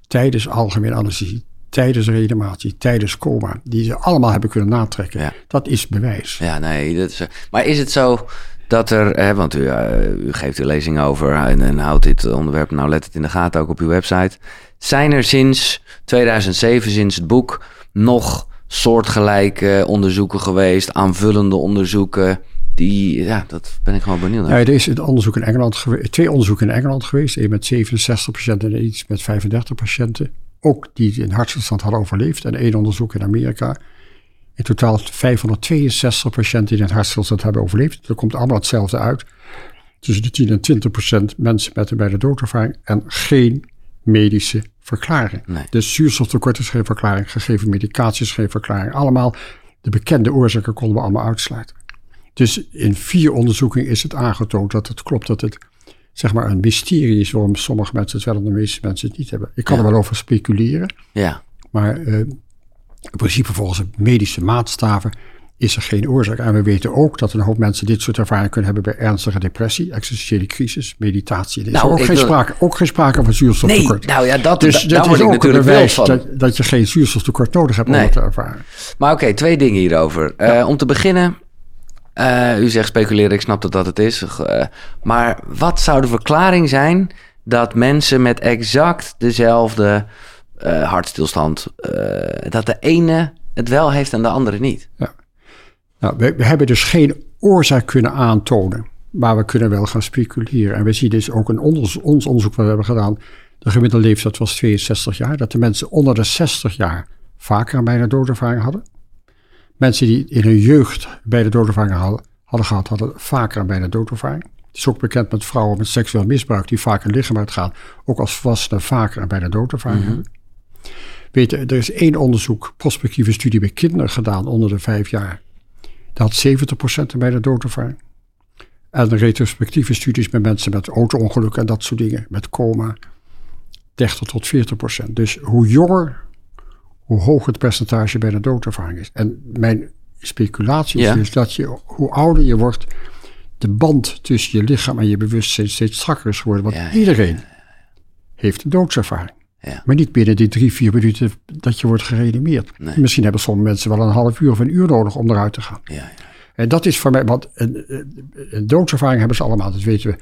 tijdens algemene anesthesie, tijdens reanimatie, tijdens coma, die ze allemaal hebben kunnen natrekken. Ja. Dat is bewijs. Ja, nee. Dat is, maar is het zo dat er, hè, want u, eh, u geeft de lezing over en, en houdt dit onderwerp, nou let het in de gaten ook op uw website. Zijn er sinds 2007, sinds het boek, nog soortgelijke onderzoeken geweest, aanvullende onderzoeken? Die, ja, dat ben ik gewoon benieuwd naar. Ja, er is een onderzoek in Engeland geweest, twee onderzoeken in Engeland geweest. Een met 67 patiënten en iets met 35 patiënten. Ook die in hartstilstand hadden overleefd. En één onderzoek in Amerika. In totaal 562 patiënten die in hartstilstand hebben overleefd. Dat komt allemaal hetzelfde uit. Tussen de 10 en 20 procent mensen met een bij de doodervaring. En geen medische verklaring. Nee. Dus zuurstoftekort is geen verklaring. Gegeven medicatie is geen verklaring. Allemaal de bekende oorzaken konden we allemaal uitsluiten. Dus in vier onderzoeken is het aangetoond dat het klopt dat het zeg maar een mysterie is waarom sommige mensen het wel en de meeste mensen het niet hebben. Ik kan Ja. er wel over speculeren, Ja, maar eh, in principe volgens de medische maatstaven is er geen oorzaak. En we weten ook dat een hoop mensen dit soort ervaringen kunnen hebben bij ernstige depressie, existentiële crisis, meditatie. Er is Nou, ook, geen wil- sprake, ook geen sprake van nee, zuurstoftekort. nou ja, dat, dus da- dat daar is ook een bewijs dat, dat je geen zuurstoftekort nodig hebt Nee. om het te ervaren. Maar oké, twee dingen hierover. Eh, om te beginnen, eh, u zegt speculeren, ik snap dat dat het is. Eh, maar wat zou de verklaring zijn dat mensen met exact dezelfde eh, hartstilstand, dat de ene het wel heeft en de andere niet? Nou, we, we hebben dus geen oorzaak kunnen aantonen, maar we kunnen wel gaan speculeren. En we zien dus ook in ons, ons onderzoek wat we hebben gedaan, de gemiddelde leeftijd was 62 jaar, dat de mensen onder de 60 jaar vaker een bijna doodervaring hadden. Mensen die in hun jeugd bijna doodervaring hadden, hadden gehad, hadden vaker een bijna doodervaring. Het is ook bekend met vrouwen met seksueel misbruik die vaak in lichaam uitgaan, ook als volwassenen vaker een bijna doodervaring hebben. Weet je, er is één onderzoek, prospectieve studie bij kinderen gedaan onder de vijf jaar. Dat had 70% bij de doodervaring. En retrospectieve studies met mensen met auto-ongelukken en dat soort dingen, met coma, 30 tot 40%. Dus hoe jonger, hoe hoger het percentage bij de doodervaring is. En mijn speculatie is dus dat je, hoe ouder je wordt, de band tussen je lichaam en je bewustzijn steeds strakker is geworden. Want Ja, ja, iedereen heeft een doodservaring. Ja. Maar niet binnen die drie, vier minuten dat je wordt gereanimeerd. Nee. Misschien hebben sommige mensen wel een half uur of een uur nodig om eruit te gaan. Ja, ja. En dat is voor mij, want een, een- doodservaring hebben ze allemaal. Dat weten we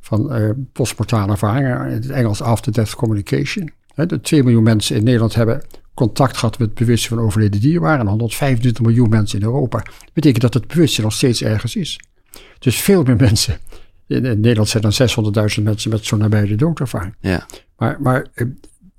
van eh postmortale ervaringen. In het Engels after-death communication. Hè, de 2 miljoen mensen in Nederland hebben contact gehad met het bewustzijn van overleden dierbaren. En 125 miljoen mensen in Europa. Dat betekent dat het bewustzijn nog steeds ergens is. Dus veel meer mensen. In, in Nederland zijn dan 600.000 mensen met zo'n nabije doodervaring. ja. Maar, maar eh,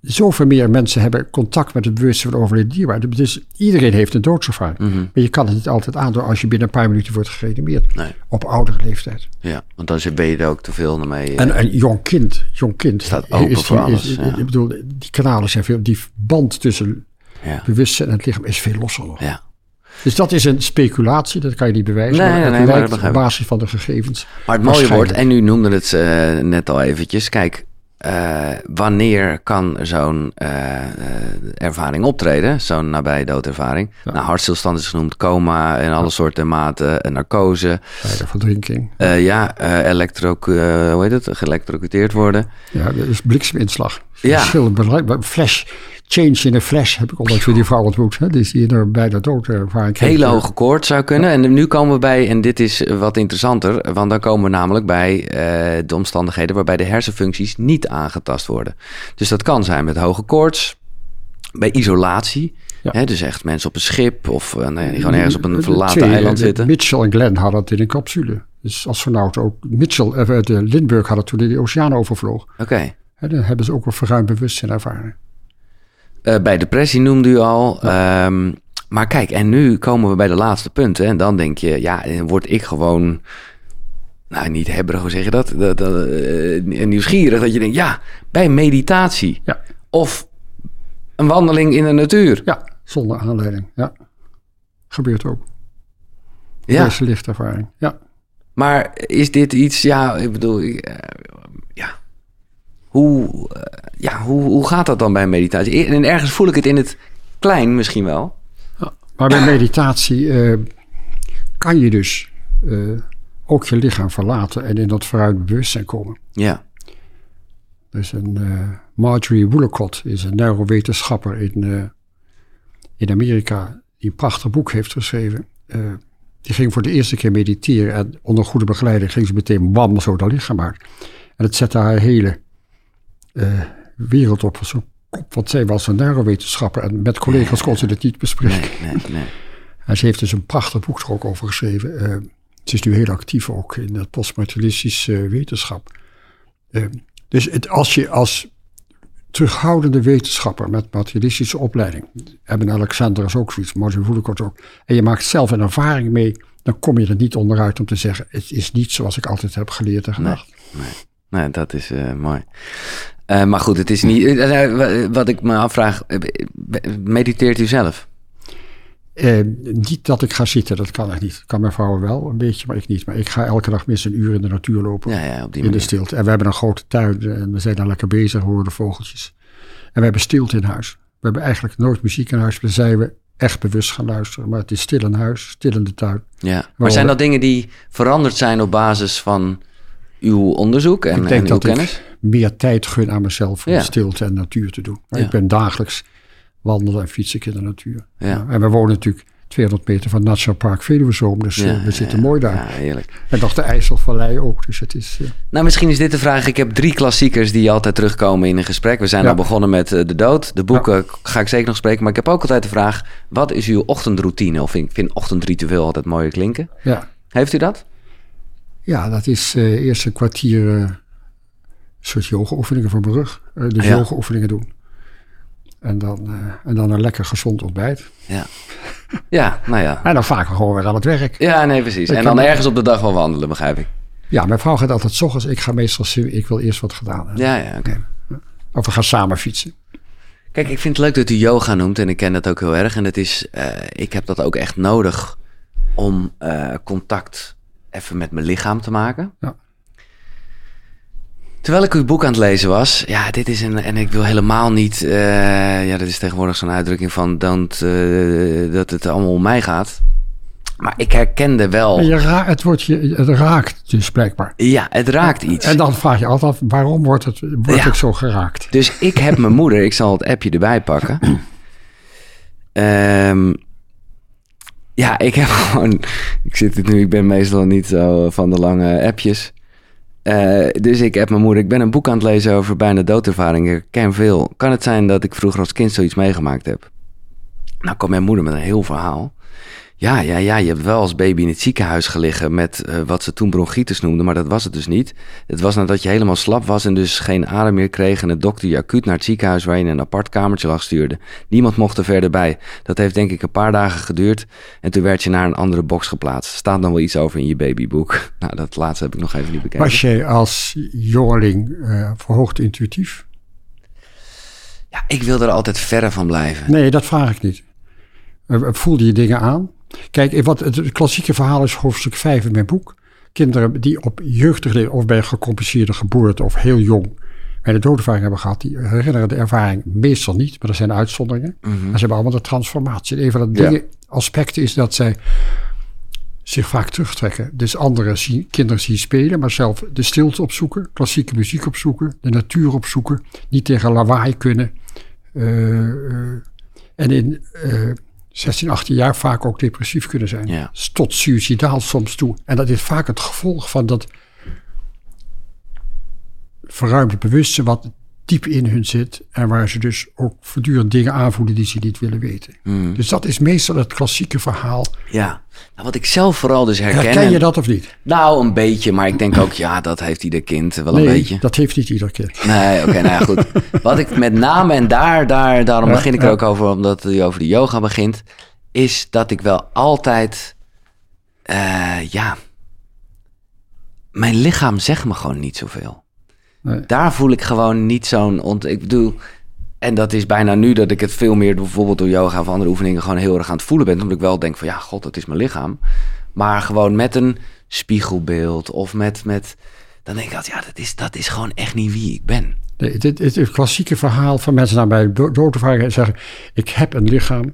zoveel meer mensen hebben contact met het bewustzijn van overleden dierbaren. Dus iedereen heeft een doodservaring. Mhm. Maar je kan het niet altijd aandoen als je binnen een paar minuten wordt gereanimeerd. Nee. Op oudere leeftijd. ja, want dan ben je er ook te veel mee. En een jong kind, jong kind Staat open voor alles, ja. Ik bedoel, die kanalen zijn veel, die band tussen ja. bewustzijn en het lichaam is veel losser nog. ja. Dus dat is een speculatie, dat kan je niet bewijzen. Nee, maar nee, maar dat op basis van de gegevens. Maar het mooie wordt, en u noemde het eh, net al eventjes, kijk, eh, wanneer kan zo'n eh, eh, ervaring optreden, zo'n nabije doodervaring? Nou, hartstilstand is genoemd, coma en alle soorten maten, narcose, verdrinking. ja, elektro, hoe heet het, geëlectrocuteerd worden. Ja, dat is blikseminslag. Ja. Verschillende flash change in a flash heb ik onlangs weer die vrouw ontmoet. Hè? Die is hier er bijna dood ervaring kreeg. Hele hoge koord zou kunnen. En nu komen we bij, en dit is wat interessanter, want dan komen we namelijk bij eh, de omstandigheden waarbij de hersenfuncties niet aangetast worden. Dus dat kan zijn met hoge koorts, bij isolatie. Ja. Hè, dus echt mensen op een schip of uh, nee, die gewoon ergens op een verlaten eiland zitten. Mitchell en Glenn hadden het in een capsule. Dus astronaut ook. Mitchell, eh, de Lindbergh had het toen hij de oceaan overvloog. Oké. Hè, dan hebben ze ook een verruimd bewustzijn ervaren. Eh, bij depressie noemde u al. Ehm, maar kijk, en nu komen we bij de laatste punten. En dan denk je, ja, word ik gewoon... Nou, niet hebberig, hoe zeg je dat? dat, dat eh, nieuwsgierig. Dat je denkt, ja, bij meditatie. Ja. Of een wandeling in de natuur. Ja, zonder aanleiding. Ja. Gebeurt ook. Ja, Deze lichtervaring. Ja. maar is dit iets... Ja, ik bedoel... Hoe, eh, ja hoe, hoe gaat dat dan bij meditatie? En ergens voel ik het in het klein misschien wel. Maar bij meditatie eh, kan je dus eh, ook je lichaam verlaten en in dat verruimd bewustzijn komen. Ja. Dus een Marjorie Woolacott is een neurowetenschapper in, in Amerika die een prachtig boek heeft geschreven. Die ging voor de eerste keer mediteren en onder goede begeleiding ging ze meteen bam zo dat lichaam uit. En het zette haar hele eh, wereld op zo'n kop, want zij was een neurowetenschapper en met collega's kon ze dit niet bespreken. Nee, nee, nee. En ze heeft dus een prachtig boek er ook over geschreven. Eh, ze is nu heel actief ook in het postmaterialistische eh, wetenschap. Dus het, als je als terughoudende wetenschapper met materialistische opleiding, hebben Alexander is ook zoiets, Martin Woolacott ook, en je maakt zelf een ervaring mee, dan kom je er niet onderuit om te zeggen, het is niet zoals ik altijd heb geleerd en gedacht. Nee, dat is eh, mooi. Eh, maar goed, het is niet. eh, wa- wat ik me afvraag, eh, mediteert u zelf? Niet dat ik ga zitten, dat kan echt niet. Kan mijn vrouw wel een beetje, maar ik niet. Maar ik ga elke dag minstens een uur in de natuur lopen. Ja, ja, op die in de manier. stilte. En we hebben een grote tuin en we zijn daar lekker bezig, horen de vogeltjes. En we hebben stilte in huis. We hebben eigenlijk nooit muziek in huis. Dan zijn we echt bewust gaan luisteren. Maar het is stil in huis, stil in de tuin. Ja. Maar zijn dat dingen die veranderd zijn op basis van uw onderzoek en, ik en denk uw dat kennis? ik meer tijd gun aan mezelf om Ja. stilte en natuur te doen. Ik ben dagelijks wandelen en fietsen in de natuur. En we wonen natuurlijk 200 meter van het Nationaal Park Veluwezoom. Dus eh, we zitten ja, mooi daar. Ja, heerlijk. En nog de IJsselvallei ook. Dus het is... eh, Nou, misschien is dit de vraag. Ik heb drie klassiekers die altijd terugkomen in een gesprek. We zijn Ja. al begonnen met eh, de dood. De boeken ga ik zeker nog spreken. Maar ik heb ook altijd de vraag: wat is uw ochtendroutine? Of ik vind ochtendritueel altijd mooier klinken. ja. Heeft u dat? Ja, dat is eerst een kwartier soort yoga-oefeningen voor mijn rug. Eh, dus Ja. yoga-oefeningen doen. En dan, eh, en dan een lekker gezond ontbijt. Ja. Ja, nou ja. En dan vaak gewoon weer aan het werk. Ja, nee, precies. Ik En dan ergens op de dag wel wandelen, begrijp ik. Ja, mijn vrouw gaat altijd 's ochtends. Ik ga meestal, ik wil eerst wat gedaan hebben. Ja, ja, oké. Of we gaan samen fietsen. Kijk, ik vind het leuk dat u yoga noemt en ik ken dat ook heel erg. En het is, eh, ik heb dat ook echt nodig om contact even met mijn lichaam te maken. Ja. Terwijl ik uw boek aan het lezen was, ja, dit is een, en ik wil helemaal niet, eh, ja, dat is tegenwoordig zo'n uitdrukking van, don't, eh, dat het allemaal om mij gaat. Maar ik herkende wel, En je ra- het, wordt je, het raakt dus blijkbaar. ja, het raakt iets. En dan vraag je altijd af, waarom wordt, het, word Ja. ik zo geraakt? Dus ik heb mijn moeder, ik zal het appje erbij pakken. Ehm, ja, ik heb gewoon, ik zit het nu, ik ben meestal niet zo van de lange appjes. Eh, dus ik heb mijn moeder, ik ben een boek aan het lezen over bijna doodervaringen. Ik ken veel. Kan het zijn dat ik vroeger als kind zoiets meegemaakt heb? Nou kwam mijn moeder met een heel verhaal. Ja, ja, ja, je hebt wel als baby in het ziekenhuis gelegen met eh, wat ze toen bronchitis noemden, maar dat was het dus niet. Het was nadat je helemaal slap was en dus geen adem meer kreeg en de dokter je acuut naar het ziekenhuis waar je in een apart kamertje lag stuurde. Niemand mocht er verder bij. Dat heeft denk ik een paar dagen geduurd en toen werd je naar een andere box geplaatst. Staat dan wel iets over in je babyboek. Nou, dat laatste heb ik nog even niet bekeken. Was jij als jongeling eh, verhoogd intuïtief? Ja, ik wil er altijd verre van blijven. Nee, dat vraag ik niet. Eh, Voelde je dingen aan? Kijk, wat het klassieke verhaal is hoofdstuk 5 in mijn boek. Kinderen die op jeugdige of bij gecompliceerde geboorte of heel jong bij de doodervaring hebben gehad, die herinneren de ervaring meestal niet, maar er zijn uitzonderingen. En ze hebben allemaal de transformatie. En een van de Ja. aspecten is dat zij zich vaak terugtrekken. Dus anderen zien, kinderen zien spelen, maar zelf de stilte opzoeken, klassieke muziek opzoeken, de natuur opzoeken, niet tegen lawaai kunnen, eh, eh, en in eh 16, 18 jaar vaak ook depressief kunnen zijn. Ja. Tot suicidaal soms toe. En dat is vaak het gevolg van dat verruimde bewustzijn wat diep in hun zit. En waar ze dus ook voortdurend dingen aanvoelen die ze niet willen weten. Hmm. Dus dat is meestal het klassieke verhaal. Ja. Nou, wat ik zelf vooral dus herken... Herken je dat of niet? Nou, een beetje. Maar ik denk ook, ja, dat heeft ieder kind wel een beetje. dat heeft niet ieder kind. Nee, oké, nou ja, goed. Wat ik met name, en daar, daar, daarom Ja, begin ik er ja. ook over, omdat hij over de yoga begint, is dat ik wel altijd, eh, ja, mijn lichaam zegt me gewoon niet zoveel. Nee. Daar voel ik gewoon niet zo'n, ont ik bedoel, en dat is bijna nu dat ik het veel meer, bijvoorbeeld door yoga of andere oefeningen, gewoon heel erg aan het voelen ben. Omdat ik wel denk van, ja, god, dat is mijn lichaam. Maar gewoon met een spiegelbeeld of met, met dan denk ik altijd, ja, dat is, dat is gewoon echt niet wie ik ben. Nee, dit is het klassieke verhaal van mensen naar mij do- dood te vragen en zeggen: Ik heb een lichaam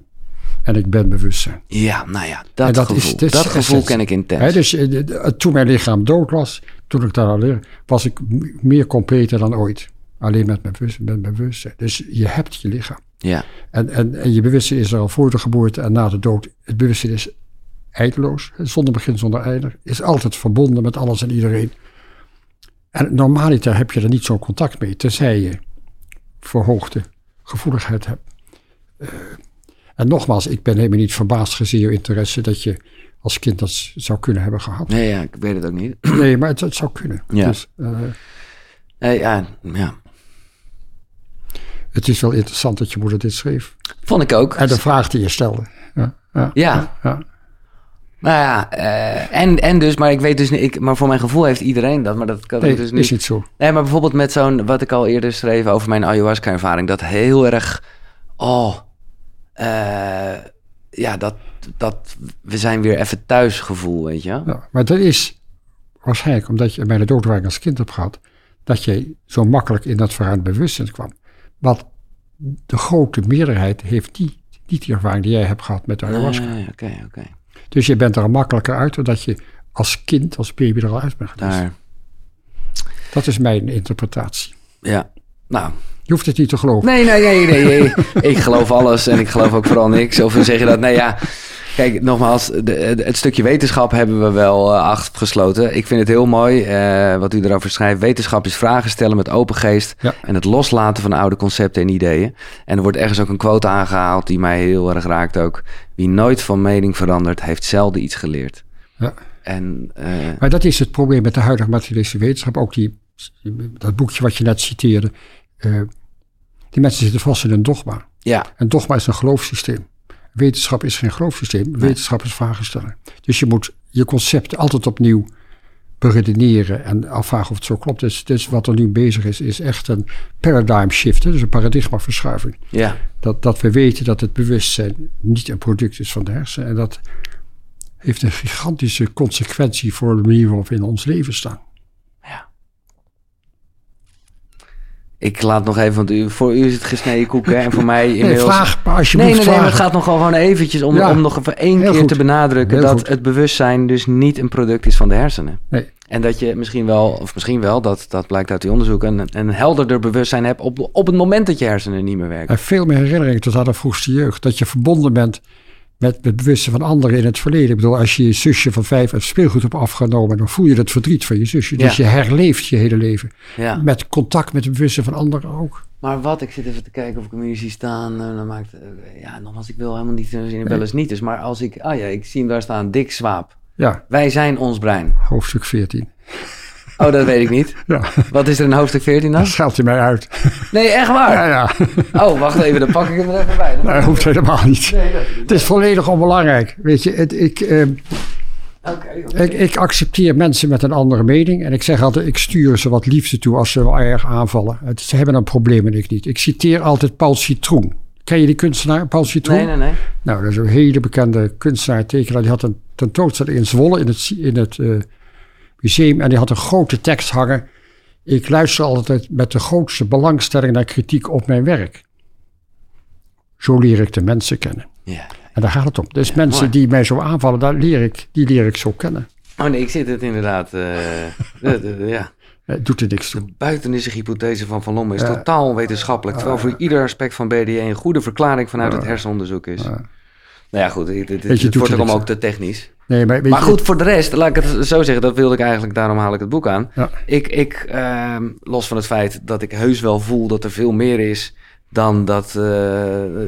en ik ben bewustzijn. Ja, nou ja, dat, gevoel, is dat gevoel ken ik intens. Dus eh, de- toen mijn lichaam dood was, toen ik daar al leerde, was ik meer completer dan ooit. Alleen met mijn bewustzijn. Met mijn bewustzijn. Dus je hebt je lichaam. Ja, En, en, en je bewustzijn is er al voor de geboorte en na de dood. Het bewustzijn is eindeloos, zonder begin, zonder einde. Is altijd verbonden met alles en iedereen. En normaliter heb je er niet zo'n contact mee, tenzij je verhoogde gevoeligheid hebt. Eh, en nogmaals, ik ben helemaal niet verbaasd gezien je interesse dat je als kind dat zou kunnen hebben gehad. nee, ja, ik weet het ook niet. Nee, maar het, het zou kunnen. Ja. Dus, eh, Nee, ja, ja, het is wel interessant dat je moeder dit schreef. vond ik ook. En de vraag die je stelde. Ja, ja, Ja. ja. Nou ja, eh, en, en dus, maar ik weet dus niet, ik, maar voor mijn gevoel heeft iedereen dat, maar dat kan Nee, ik dus is niet. niet zo. Nee, maar bijvoorbeeld met zo'n, wat ik al eerder schreef over mijn ayahuasca-ervaring, dat heel erg, oh, eh, ja, dat, dat we zijn weer even thuis gevoel, weet je? Ja, maar dat is waarschijnlijk omdat je bij de doodwaring als kind hebt gehad, dat je zo makkelijk in dat verruimd bewustzijn kwam. Want de grote meerderheid heeft niet, niet die ervaring die jij hebt gehad met de ayahuasca. Nee. Dus je bent er makkelijker uit, omdat je als kind, als baby er al uit bent geweest. Daar, Dat is mijn interpretatie. ja. Nou, Je hoeft het niet te geloven. Nee, nee, nee, nee, nee. ik geloof alles en ik geloof ook vooral niks. Of zeg je dat? Nee, ja. Kijk, nogmaals, de, de- het stukje wetenschap hebben we wel eh, afgesloten. Ik vind het heel mooi eh, wat u erover schrijft. Wetenschap is vragen stellen met open geest Ja. en het loslaten van oude concepten en ideeën. En er wordt ergens ook een quote aangehaald die mij heel erg raakt ook. Wie nooit van mening verandert, heeft zelden iets geleerd. Ja. En eh, Maar dat is het probleem met de huidige materialistische wetenschap. Ook die, dat boekje wat je net citeerde. eh, die mensen zitten vast in een dogma. ja, Een dogma is een geloofssysteem. Wetenschap is geen geloofssysteem. Wetenschap is vragen stellen. Dus je moet je concept altijd opnieuw beredeneren en afvragen of het zo klopt. Dus, dus wat er nu bezig is, is echt een paradigm shift. hè, Dus een paradigmaverschuiving. ja, Dat, dat we weten dat het bewustzijn niet een product is van de hersenen. En dat heeft een gigantische consequentie voor de manier waarop we in ons leven staan. Ik laat nog even, want u, voor u is het gesneden koeken en voor mij Nee, inmiddels... vraag maar als je Nee, moet nee, nee, maar vragen. het gaat nog gewoon eventjes om, Ja. om nog even één Heel keer goed. te benadrukken Heel dat goed. het bewustzijn dus niet een product is van de hersenen. Nee. En dat je misschien wel, of misschien wel, dat, dat blijkt uit die onderzoeken, een, een helderder bewustzijn hebt op, op het moment dat je hersenen niet meer werken. En veel meer herinneringen tot aan de vroegste jeugd. Dat je verbonden bent met het bewustzijn van anderen in het verleden. Ik bedoel, als je je zusje van vijf het speelgoed hebt afgenomen, dan voel je het verdriet van je zusje. Dus Ja. je herleeft je hele leven. Ja. Met contact met het bewustzijn van anderen ook. Maar wat, ik zit even te kijken of ik hem hier zie staan. eh, dan maakt, eh, ja, nogmaals, ik wil helemaal niet zien, wel eens niet. Dus, maar als ik, ah ja, ik zie hem daar staan, Dick Swaap. Ja, Wij zijn ons brein. hoofdstuk 14. Oh, dat weet ik niet. Ja, Wat is er in hoofdstuk 14 dan? dat scheldt hij mij uit. Nee, echt waar? Ja, ja. Oh, wacht even, dan pak ik hem er even bij. Dat hoeft helemaal niet. Nee, dat Het is volledig onbelangrijk. Weet je, het, ik, eh, ik, ik accepteer mensen met een andere mening. En ik zeg altijd, ik stuur ze wat liefde toe als ze wel erg aanvallen. Het, ze hebben een probleem en ik niet. Ik citeer altijd Paul Citroen. Ken je die kunstenaar, Paul Citroen? Nee, nee, nee. Nou, dat is een hele bekende kunstenaar, tekenaar. Die had een tentoonstelling in Zwolle in het, in het eh, museum. En die had een grote tekst hangen. Ik luister altijd met de grootste belangstelling naar kritiek op mijn werk. Zo leer ik de mensen kennen. Ja. En daar gaat het om. Dus mensen mooi. die mij zo aanvallen, daar leer ik, die leer ik zo kennen. Oh nee, ik zit het inderdaad. eh, de- de- de- ja. Het doet er niks toe. De buitenissige hypothese van Van Lommel is totaal onwetenschappelijk. Terwijl voor ieder aspect van BDE een goede verklaring vanuit het hersenonderzoek is. Nou ja, goed. Het, wordt allemaal ook te technisch. Nee, maar, maar goed, voor de rest, laat ik het zo zeggen, dat wilde ik eigenlijk, daarom haal ik het boek aan. Ja. Ik, ik ehm, los van het feit dat ik heus wel voel dat er veel meer is dan dat, uh,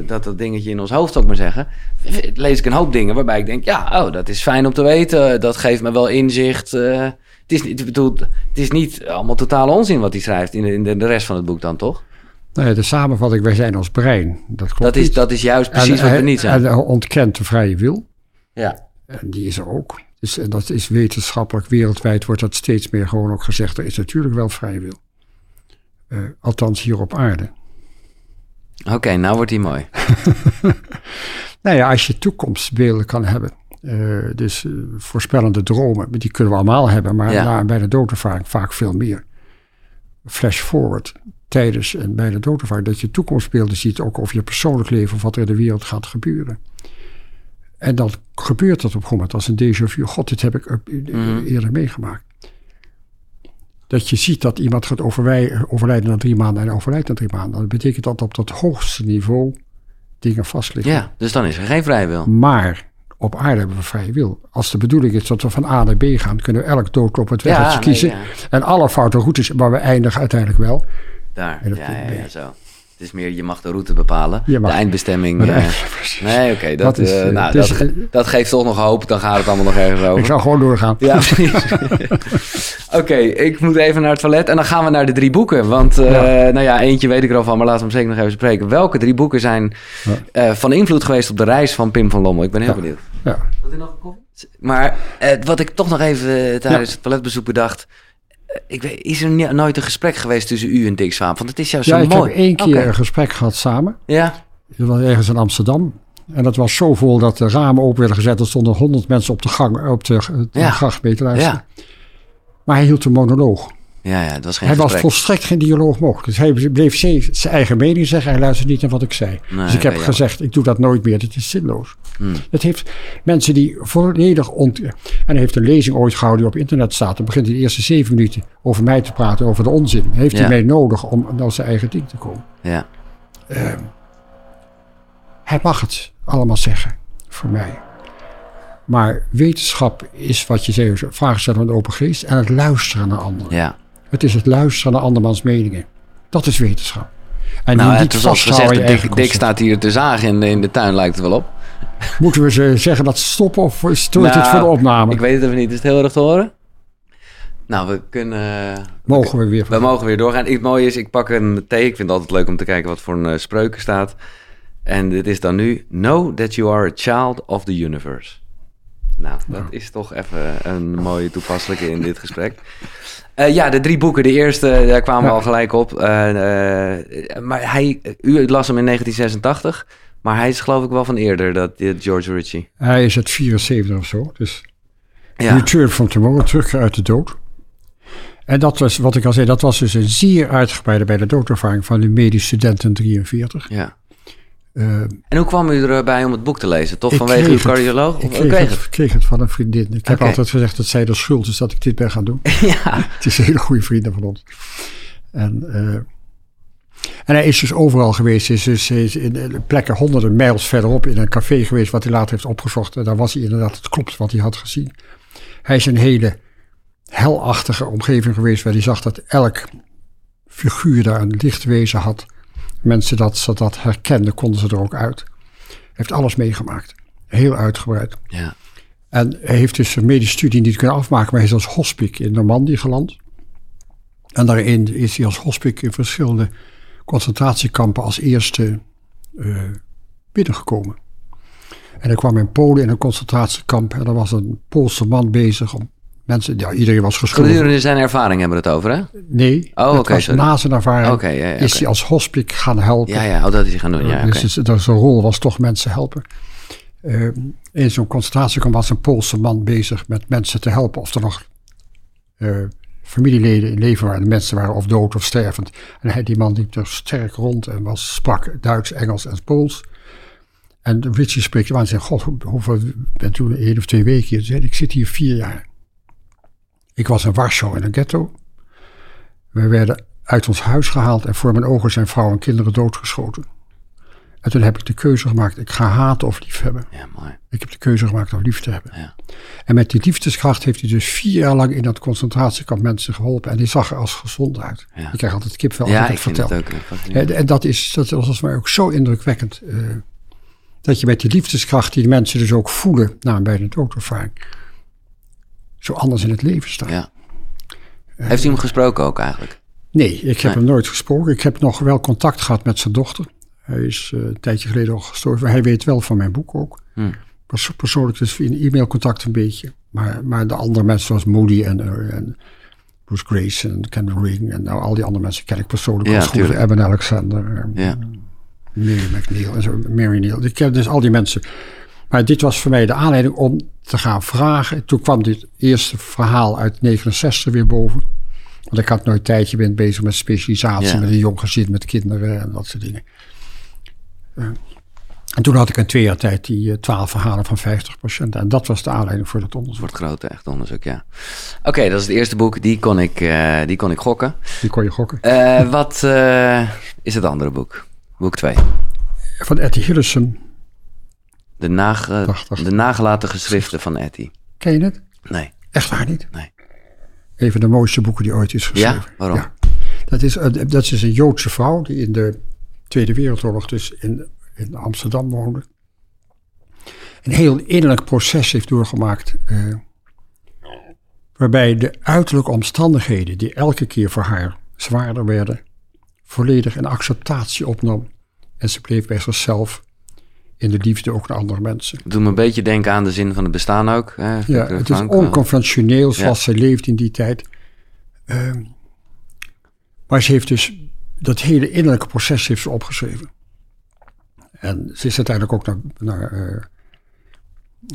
dat, dat dingetje in ons hoofd, ik maar zeggen. Lees ik een hoop dingen waarbij ik denk, ja, oh, dat is fijn om te weten. Dat geeft me wel inzicht. Uh, het, is, niet, bedoel, het is niet allemaal totale onzin wat hij schrijft in de, in de rest van het boek dan, toch? Nee, de samenvatting, wij zijn ons brein. Dat, klopt dat, is, dat is juist precies en, wat we niet zijn. En ontkent de vrije wil. Ja. En die is er ook. Dus, en dat is wetenschappelijk, wereldwijd wordt dat steeds meer gewoon ook gezegd. Er is natuurlijk wel vrije wil. Uh, althans hier op aarde. Oké, okay, nou wordt die mooi. nou ja, als je toekomstbeelden kan hebben. Uh, dus uh, voorspellende dromen, die kunnen we allemaal hebben, maar Ja. na, bij de doodervaring vaak veel meer. Flash forward tijdens en bij de doodervaring, dat je toekomstbeelden ziet, ook over je persoonlijk leven of wat er in de wereld gaat gebeuren. En dan gebeurt dat op een moment als een déjà vu. God, dit heb ik uh, Mhm. eerder meegemaakt. Dat je ziet dat iemand gaat overlijden na drie maanden en overlijdt na drie maanden. Dat betekent dat op dat hoogste niveau dingen vastliggen. Ja, dus dan is er geen vrije wil. Maar op aarde hebben we vrije wil. Als de bedoeling is dat we van A naar B gaan, kunnen we elk doodlopend weggetje nee, kiezen. ja. En alle foute routes, maar we eindigen uiteindelijk wel. Daar, ja, ja, zo. Het is meer, je mag de route bepalen. Je mag- de eindbestemming. Eh, precies. nee, oké. dat, Dat is, eh, eh, nou, dus, dat, dat geeft toch nog hoop. Dan gaat het allemaal nog ergens Ik over. zou gewoon doorgaan. Ja, precies. Oké, ik moet even naar het toilet en dan gaan we naar de drie boeken. Want, eh, Ja. nou ja, eentje weet ik er al van, maar laten we hem zeker nog even spreken. Welke drie boeken zijn eh, van invloed geweest op de reis van Pim van Lommel? Ik ben heel Ja. benieuwd. Ja. Wat nog een koffie? Maar eh, wat ik toch nog even tijdens Ja. het toiletbezoek bedacht. Eh, Ik weet, is er nooit een gesprek geweest tussen u en Dick Swaap? Want het is juist Ja, zo ik mooi. heb één keer een gesprek gehad samen. Ja, Dat was ergens in Amsterdam. En dat was zo vol dat de ramen open werden gezet. Er stonden honderd mensen op de gang, op de, de Ja. gracht mee te luisteren. ja. Maar hij hield een monoloog. Ja, ja, dat was geen hij was gesprek. volstrekt geen dialoog mogelijk. Dus hij bleef zijn eigen mening zeggen. Hij luisterde niet naar wat ik zei. Nee, dus ik heb gezegd, ik doe dat nooit meer. Dit is zinloos. Hmm. Het heeft mensen die volledig ont... En hij heeft een lezing ooit gehouden die op internet staat. Dan begint hij de eerste zeven minuten over mij te praten, over de onzin. Heeft Ja. hij mij nodig om naar zijn eigen ding te komen. Ja, Hij mag het allemaal zeggen, voor mij. Maar wetenschap is wat je zei, vragen stellen de open geest en het luisteren naar anderen. ja. Het is het luisteren naar andermans meningen. Dat is wetenschap. En Nou, niet zoals gezegd, concept. staat hier te zagen in de, in de tuin, lijkt het wel op. Moeten we ze zeggen dat ze stoppen of is het Nou, voor de opname? Ik weet het even niet. Is het heel erg te horen? Nou, we kunnen... Mogen we weer We mogen weer doorgaan. Het mooie is, ik pak een thee. Ik vind het altijd leuk om te kijken wat voor een uh, spreuk er staat. En dit is dan nu... Know that you are a child of the universe. Nou, dat is toch even een mooie toepasselijke in dit gesprek. Uh, ja, de drie boeken. De eerste, daar kwamen we al gelijk op. Uh, maar hij, u las hem in 1986. Maar hij is geloof ik wel van eerder, dat George Ritchie. Hij is het 74 of zo. Dus Ja. Return from Tomorrow, terug uit de dood. En dat was, wat ik al zei, dat was dus een zeer uitgebreide bij de doodervaring van de medisch studenten 43. ja. Uh, En hoe kwam u erbij om het boek te lezen? Toch vanwege uw cardioloog? ik kreeg, kreeg het, kreeg het van een vriendin. Ik heb altijd gezegd dat zij de schuld is dat ik dit ben gaan doen. ja. Het is een hele goede vrienden van ons. En, uh, en hij is dus overal geweest. Hij is dus hij is in plekken honderden mijls verderop in een café geweest... wat hij later heeft opgezocht. En daar was hij inderdaad, het klopt wat hij had gezien. Hij is een hele helachtige omgeving geweest... waar hij zag dat elk figuur daar een lichtwezen had. Mensen dat ze dat herkenden, konden ze er ook uit. Heeft alles meegemaakt. Heel uitgebreid. ja. En hij heeft dus zijn medische studie niet kunnen afmaken, maar hij is als hospic in Normandië geland. En daarin is hij als hospic in verschillende concentratiekampen als eerste uh, binnengekomen. En hij kwam in Polen in een concentratiekamp en er was een Poolse man bezig om mensen, ja, iedereen was geschoold. Gedurende zijn ervaring hebben we het over, hè? Nee, Oh, oké, na zijn ervaring Oké, ja, ja, is hij als hospic gaan helpen. Ja, ja, oh, dat is hij gaan doen. Ja, dus zijn rol was toch mensen helpen. Uh, in zo'n concentratiekamp was een Poolse man bezig met mensen te helpen. Of er nog uh, familieleden in leven waren. Mensen waren of dood of stervend. En hij, die man liep er sterk rond en was, sprak Duits, Engels en Pools. En Richie spreekt aan en zegt, god, hoe- hoeveel bent u één of twee weken hier? Zei, ik zit hier vier jaar. Ik was in Warschau in een ghetto. We werden uit ons huis gehaald en voor mijn ogen zijn vrouw en kinderen doodgeschoten. En toen heb ik de keuze gemaakt, ik ga haten of lief hebben. Ja, mooi. Ik heb de keuze gemaakt om lief te hebben. Ja. En met die liefdeskracht heeft hij dus vier jaar lang in dat concentratiekamp mensen geholpen. En die zag er als gezond uit. Ja. Ik krijg altijd kipvel als Ja, ik vind vertel. het ook eh. En, en dat, is, dat was volgens mij ook zo indrukwekkend. eh, dat je met die liefdeskracht die mensen dus ook voelen na een bijna doodervaring. Zo anders in het leven staan. Ja. Heeft u hem gesproken ook eigenlijk? Nee, ik heb Nee. hem nooit gesproken. Ik heb nog wel contact gehad met zijn dochter. Hij is eh, een tijdje geleden al gestorven. Hij weet wel van mijn boek ook. Hm. Pers- persoonlijk dus in e-mailcontact een beetje. Maar, maar de andere mensen zoals Moody en, en Bruce Grace en Ken Ring en nou, al die andere mensen ken ik persoonlijk Ja, goed. Eben Alexander, Ja. Mary McNeil en zo, Mary Neal. Ik ken dus al die mensen. Maar dit was voor mij de aanleiding om te gaan vragen. Toen kwam dit eerste verhaal uit 69 weer boven. Want ik had nooit tijd. Je bent bezig met specialisatie, Ja. met een jong gezin, met kinderen en dat soort dingen. Eh, en toen had ik in twee jaar tijd die eh, twaalf verhalen van 50 patiënten. En dat was de aanleiding voor dat onderzoek. Voor het grote echt onderzoek, ja. Oké, dat is het eerste boek. Die kon ik, eh, die kon ik gokken. Die kon je gokken. Wat is het andere boek? Boek 2. Van Etty Hillesum. De, nage, de nagelaten geschriften van Etty. Ken je het? Nee. Echt waar niet? Nee. Een van de mooiste boeken die ooit is geschreven. Ja? Waarom? Dat, is, eh, dat is een Joodse vrouw die in de Tweede Wereldoorlog dus in, in Amsterdam woonde. Een heel innerlijk proces heeft doorgemaakt. eh, waarbij de uiterlijke omstandigheden die elke keer voor haar zwaarder werden, volledig een acceptatie opnam. En ze bleef bij zichzelf in de liefde ook naar andere mensen. Het doet me een beetje denken aan de zin van het bestaan ook. Hè, Ja, het is Frank. onconventioneel zoals ze leeft in die tijd. Ehm, maar ze heeft dus dat hele innerlijke proces heeft ze opgeschreven. En ze is uiteindelijk ook naar, naar eh,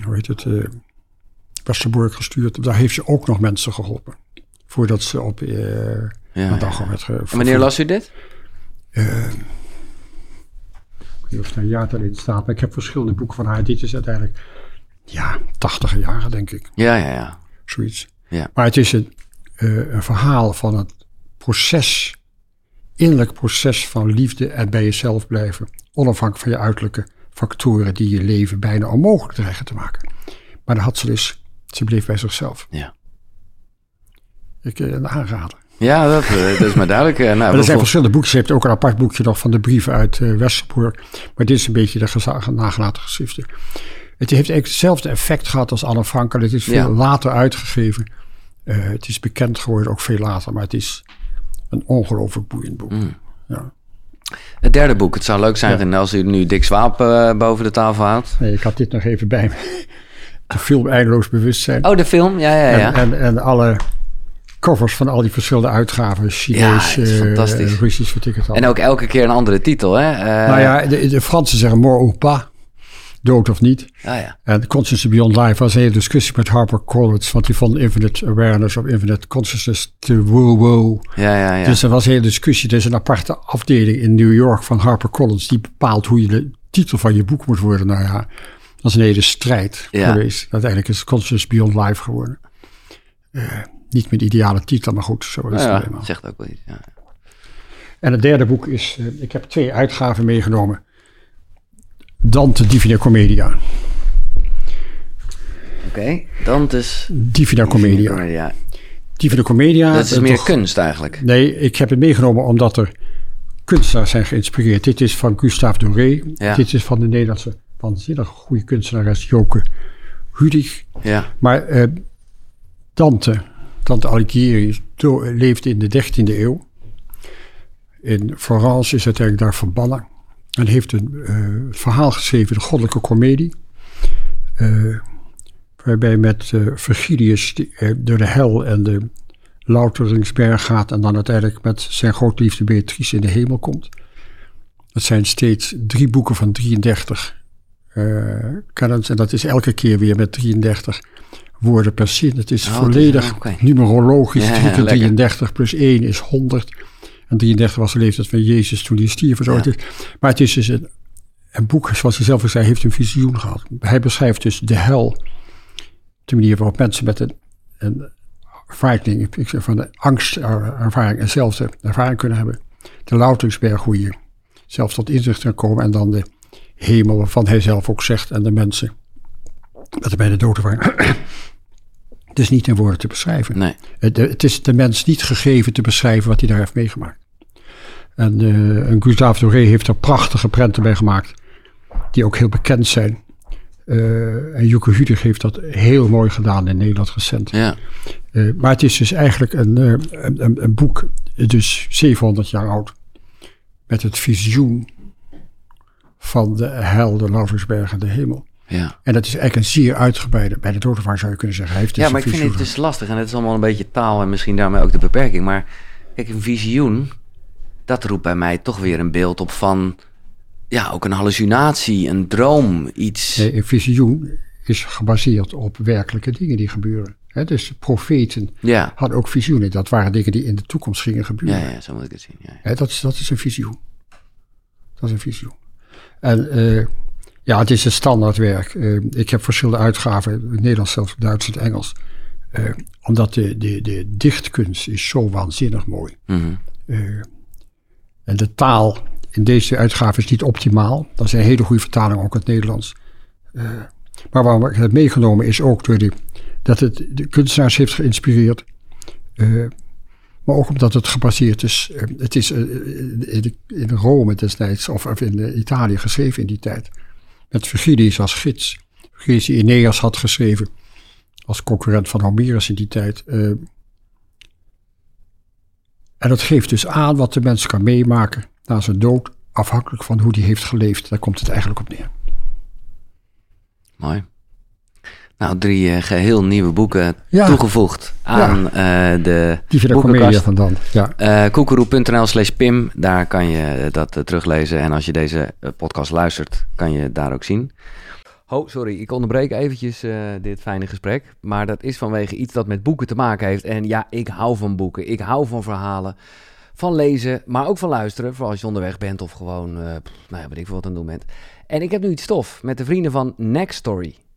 hoe heet het, eh Westerbork gestuurd. Daar heeft ze ook nog mensen geholpen. Voordat ze op eh Ja, aan ja. Werd ge- En wanneer las u dit? Ik of er een jaartal in staat, maar ik heb verschillende boeken van haar. Dit is uiteindelijk, ja, tachtige jaren denk ik. Ja, ja, ja. zoiets. Ja. Maar het is een, eh, een verhaal van het proces, innerlijk proces van liefde en bij jezelf blijven. Onafhankelijk van je uiterlijke factoren die je leven bijna onmogelijk dreigen te maken. Maar dat had ze dus, ze bleef bij zichzelf. Ja, Ik eh, een aanrader. Ja dat, eh, dat is maar duidelijk. Eh, Nou, Maar er zijn verschillende boeken. Ze heeft ook een apart boekje nog van de brieven uit Westerbork. Maar dit is een beetje de nagelaten geschriften. Het heeft eigenlijk hetzelfde effect gehad als Anne Frank. en Het is veel Ja. later uitgegeven. Het is bekend geworden, ook veel later. Maar het is een ongelooflijk boeiend boek. Mm. Ja. Het derde boek. Het zou leuk zijn als u nu Dick Swaap boven de tafel houdt. Nee, ik had dit nog even bij me. De film Eindeloos Bewustzijn. Oh, de film? Ja, ja, ja. En, en, en alle covers van al die verschillende uitgaven. Chinees, Ja, fantastisch. Russisch, wat ik het al. En ook elke keer een andere titel, hè? Eh, nou ja, de, de Fransen zeggen mort ou pas. Dood of niet. ah, ja. En Consciousness Beyond Life was een hele discussie met Harper Collins, want die vond Infinite Awareness of Infinite Consciousness te wow-wow. Ja, ja, ja. Dus er was een hele discussie. Er is een aparte afdeling in New York van Harper Collins die bepaalt hoe je de titel van je boek moet worden. Nou ja, dat is een hele strijd Ja. geweest. Uiteindelijk is Consciousness Beyond Life geworden. Eh, niet met de ideale titel, maar goed, zo is het ja, zegt ook wel iets. Ja. En het derde boek is, eh, ik heb twee uitgaven meegenomen. Dante Divina Commedia. Oké, Dantes Divina Commedia. Ja. Divina Commedia. Dat is eh, meer toch- kunst eigenlijk. Nee, ik heb het meegenomen omdat er kunstenaars zijn geïnspireerd. Dit is van Gustave Doré. Ja. Dit is van de Nederlandse waanzinnig goede kunstenares Joke Hudig. Ja, Maar eh, Dante, Dante Alighieri, leefde in de 13e eeuw. In Florence is uiteindelijk daar verbannen. En heeft een eh, verhaal geschreven, de Goddelijke Comedie. Eh, waarbij met eh, door de hel en de Louteringsberg gaat. En dan uiteindelijk met zijn grote liefde Beatrice in de hemel komt. Dat zijn steeds drie boeken van 33 eh canons. En dat is elke keer weer met 33 woorden per zin. Het is Oh, volledig numerologisch. Ja, ja, 3 keer lekker. 33 plus 1 is 100. En 33 was de leeftijd van Jezus toen hij stierf. Ja. Maar het is dus een, een boek, zoals hij zelf al zei, heeft een visioen gehad. Hij beschrijft dus de hel. De manier waarop mensen met een, een frightening, ik zeg van de angstervaring en zelfs de ervaring kunnen hebben. De Louteringsberg, hoe je zelfs tot inzicht kan komen en dan de hemel waarvan hij zelf ook zegt en de mensen. Dat er bij de dood Het is niet in woorden te beschrijven. Nee. Het, het, is de mens niet gegeven te beschrijven wat hij daar heeft meegemaakt. En, uh, en Gustave Doré heeft er prachtige prenten bij gemaakt, die ook heel bekend zijn. Uh, en Joeke Hudig heeft dat heel mooi gedaan in Nederland recent. Ja. Uh, maar het is dus eigenlijk een, een, een, een, boek, dus 700 jaar oud, met het visioen van de helden Lautersberg en de hemel. Ja. En dat is eigenlijk een zeer uitgebreide, bij de doorvaart zou je kunnen zeggen. Hij heeft dus ja, maar ik vind het dus lastig en het is allemaal een beetje taal en misschien daarmee ook de beperking. Maar kijk, een visioen, dat roept bij mij toch weer een beeld op van, ja, ook een hallucinatie, een droom, iets. Nee, een visioen is gebaseerd op werkelijke dingen die gebeuren. He, dus profeten ja. hadden ook visioenen. Dat waren dingen die in de toekomst gingen gebeuren. Ja, ja zo moet ik het zien. Ja, dat, is, dat is een visioen. Dat is een visioen. En uh, ja, het is een standaardwerk. Uh, ik heb verschillende uitgaven, Nederlands zelfs, Duits en Engels. Uh, omdat de, de, de dichtkunst is zo waanzinnig mooi. Mm -hmm. en de taal in deze uitgave is niet optimaal. Dat zijn hele goede vertalingen ook het Nederlands. maar waarom ik het meegenomen is ook door de, dat het de kunstenaars heeft geïnspireerd. Maar ook omdat het gebaseerd is. Het is in, Rome destijds, of, of in Italië geschreven in die tijd. Met Virgilius als gids. Virgilius die Aeneas had geschreven. Als concurrent van Homerus in die tijd. Uh, en dat geeft dus aan wat de mens kan meemaken na zijn dood. Afhankelijk van hoe die heeft geleefd. Daar komt het eigenlijk op neer. Mooi. Nou, drie uh, geheel nieuwe boeken ja. toegevoegd aan ja. uh, de boekenkast. van dan. Ja. Uh, koekeroe.nl slash pim, daar kan je dat teruglezen. En als je deze podcast luistert, kan je het daar ook zien. Oh, sorry, ik onderbreek eventjes dit fijne gesprek. Maar dat is vanwege iets dat met boeken te maken heeft. En ja, ik hou van boeken. Ik hou van verhalen. Van lezen, maar ook van luisteren. Vooral als je onderweg bent of gewoon, nou ja, weet ik veel wat aan het doen bent. En ik heb nu iets stof met de vrienden van Next Story.